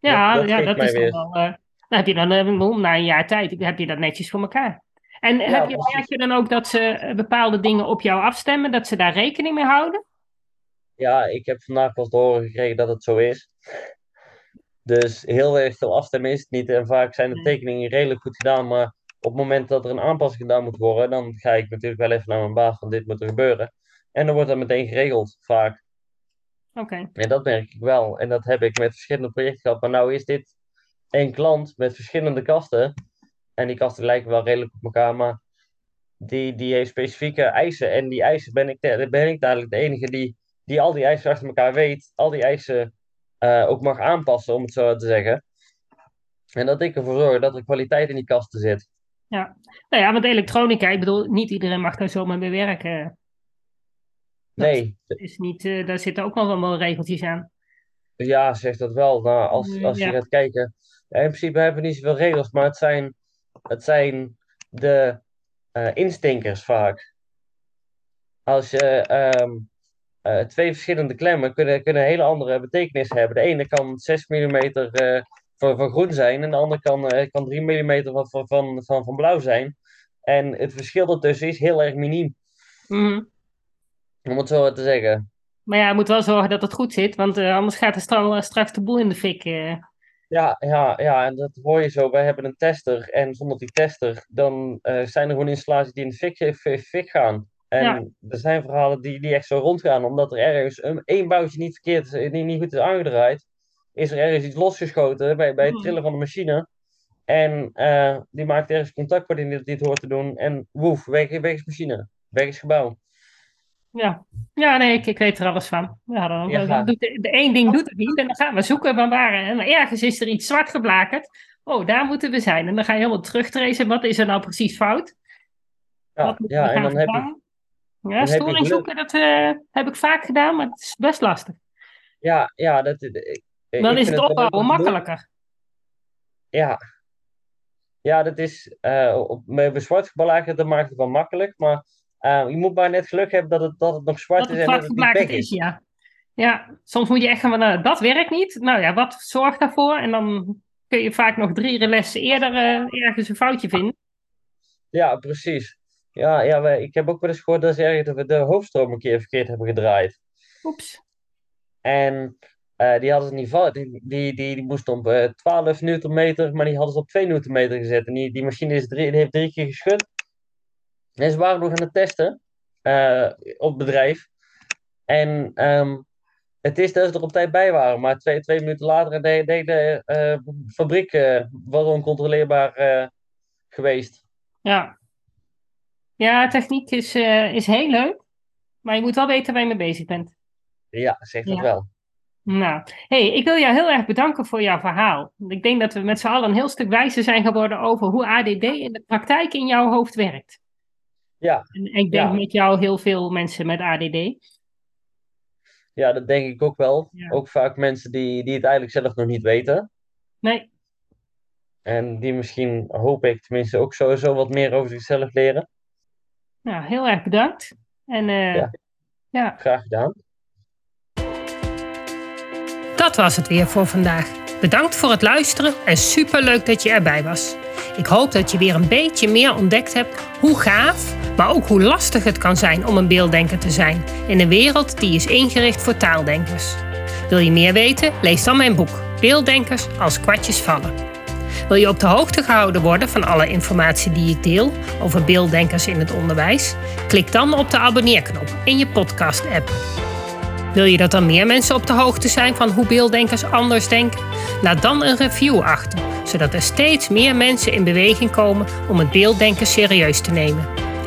Ja, dat, ja, dat is weer... wel. Uh, dan heb je dan uh, na een jaar tijd heb je dat netjes voor elkaar. En heb je, merk je dan ook dat ze eh, bepaalde dingen op jou afstemmen, dat ze daar rekening mee houden? Ja, ik heb vandaag pas te horen gekregen dat het zo is. Dus heel erg veel afstemmen is het niet. En vaak zijn de tekeningen redelijk goed gedaan. Maar op het moment dat er een aanpassing gedaan moet worden, dan ga ik natuurlijk wel even naar mijn baas van dit moet er gebeuren. En dan wordt dat meteen geregeld, vaak. Oké. En dat merk ik wel. En dat heb ik met verschillende projecten gehad. Maar nou is dit één klant met verschillende kasten. En die kasten lijken wel redelijk op elkaar, maar die, die heeft specifieke eisen. En die eisen ben ik, ben ik dadelijk de enige die, die al die eisen achter elkaar weet. Al die eisen uh, ook mag aanpassen, om het zo te zeggen. En dat ik ervoor zorg dat er kwaliteit in die kasten zit. Ja, nou ja, want elektronica, ik bedoel, niet iedereen mag daar zomaar mee werken nee. Is niet, uh, daar zitten ook nog wel regeltjes aan. Ja, zegt dat wel. Nou, als, mm, als je gaat kijken. in principe hebben we niet zoveel regels, maar het zijn, het zijn de uh, instinkers vaak. Als je um, uh, twee verschillende klemmen kunnen, kunnen een hele andere betekenis hebben. De ene kan 6 mm van, van groen zijn en de andere kan, kan 3 mm van, van, van, van, van blauw zijn. En het verschil ertussen is heel erg miniem. Mm om het zo te zeggen. Maar ja, je moet wel zorgen dat het goed zit, want uh, anders gaat er straks, straks de boel in de fik. Uh. Ja, ja, ja, en dat hoor je zo. Wij hebben een tester en zonder die tester, dan uh, zijn er gewoon installaties die in de fik, fik gaan. En ja. er zijn verhalen die, die echt zo rondgaan, omdat er ergens een, één boutje niet verkeerd is, niet, niet goed is aangedraaid. Is er ergens iets losgeschoten bij, bij het hmm. trillen van de machine. En die maakt ergens contact waarin die het hoort te doen. En woef, weg, weg is machine. Weg is gebouw. Ja, ja nee, ik, ik weet er alles van. Ja, dan, ja. doet de, de één ding doet het niet en dan gaan we zoeken van waar. En ergens is er iets zwart geblakerd. Oh, daar moeten we zijn. En dan ga je helemaal terugtracen. Wat is er nou precies fout? Ja, ja en dan heb je... Ja, storing zoeken, dat uh, heb ik vaak gedaan, maar het is best lastig. Ja, ja dat, ik, Dan is het opbouwen makkelijker. Ja, ja, dat is eh, op, met zwart geblaken, dat maakt het wel makkelijk. Maar eh, je moet maar net geluk hebben dat het, dat het nog zwart Dat is en dat het niet pech is, ja. Ja, soms moet je echt gaan nou, dat werkt niet. Nou ja, wat zorgt daarvoor? En dan kun je vaak nog drie lessen eerder eh, ergens een foutje vinden. Ja, precies. Ja, ja wij, ik heb ook wel eens gehoord dat ze ergens dat we de hoofdstroom een keer verkeerd hebben gedraaid. Oeps. En eh, die hadden ze niet. Die, die, die, die moest op eh 12 newtonmeter, maar die hadden ze op 2 newtonmeter gezet. En die, die machine is drie, die heeft drie keer geschud. En ze waren nog aan het testen eh, op bedrijf. En ehm, het is dat ze er op tijd bij waren. Maar twee, twee minuten later deed de, de eh, fabriek eh was oncontroleerbaar geweest. Ja. Ja, techniek is, is heel leuk. Maar je moet wel weten waar je mee bezig bent. Ja, zegt het Ja. wel. Nou, hey, ik wil jou heel erg bedanken voor jouw verhaal. Ik denk dat we met z'n allen een heel stuk wijzer zijn geworden over hoe ADD in de praktijk in jouw hoofd werkt. Ja, En ik denk Ja. met jou heel veel mensen met ADD. ja, dat denk ik ook wel. Ja. Ook vaak mensen die, die het eigenlijk zelf nog niet weten. Nee, En die misschien, hoop ik tenminste, ook sowieso wat meer over zichzelf leren. nou, heel erg bedankt. En eh, Ja. ja, Graag gedaan. dat was het weer voor vandaag. Bedankt voor het luisteren en superleuk dat je erbij was. Ik hoop dat je weer een beetje meer ontdekt hebt hoe gaaf, maar ook hoe lastig het kan zijn om een beelddenker te zijn in een wereld die is ingericht voor taaldenkers. Wil je meer weten? Lees dan mijn boek Beelddenkers als kwartjes vallen. Wil je op de hoogte gehouden worden van alle informatie die ik deel over beelddenkers in het onderwijs? Klik dan op de abonneerknop in je podcast-app. Wil je dat dan meer mensen op de hoogte zijn van hoe beelddenkers anders denken? Laat dan een review achter, zodat er steeds meer mensen in beweging komen om het beelddenken serieus te nemen.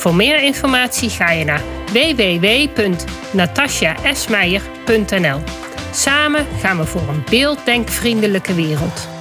Voor meer informatie ga je naar www.natasjaesmeijer.nl. Samen gaan we voor een beelddenkvriendelijke wereld.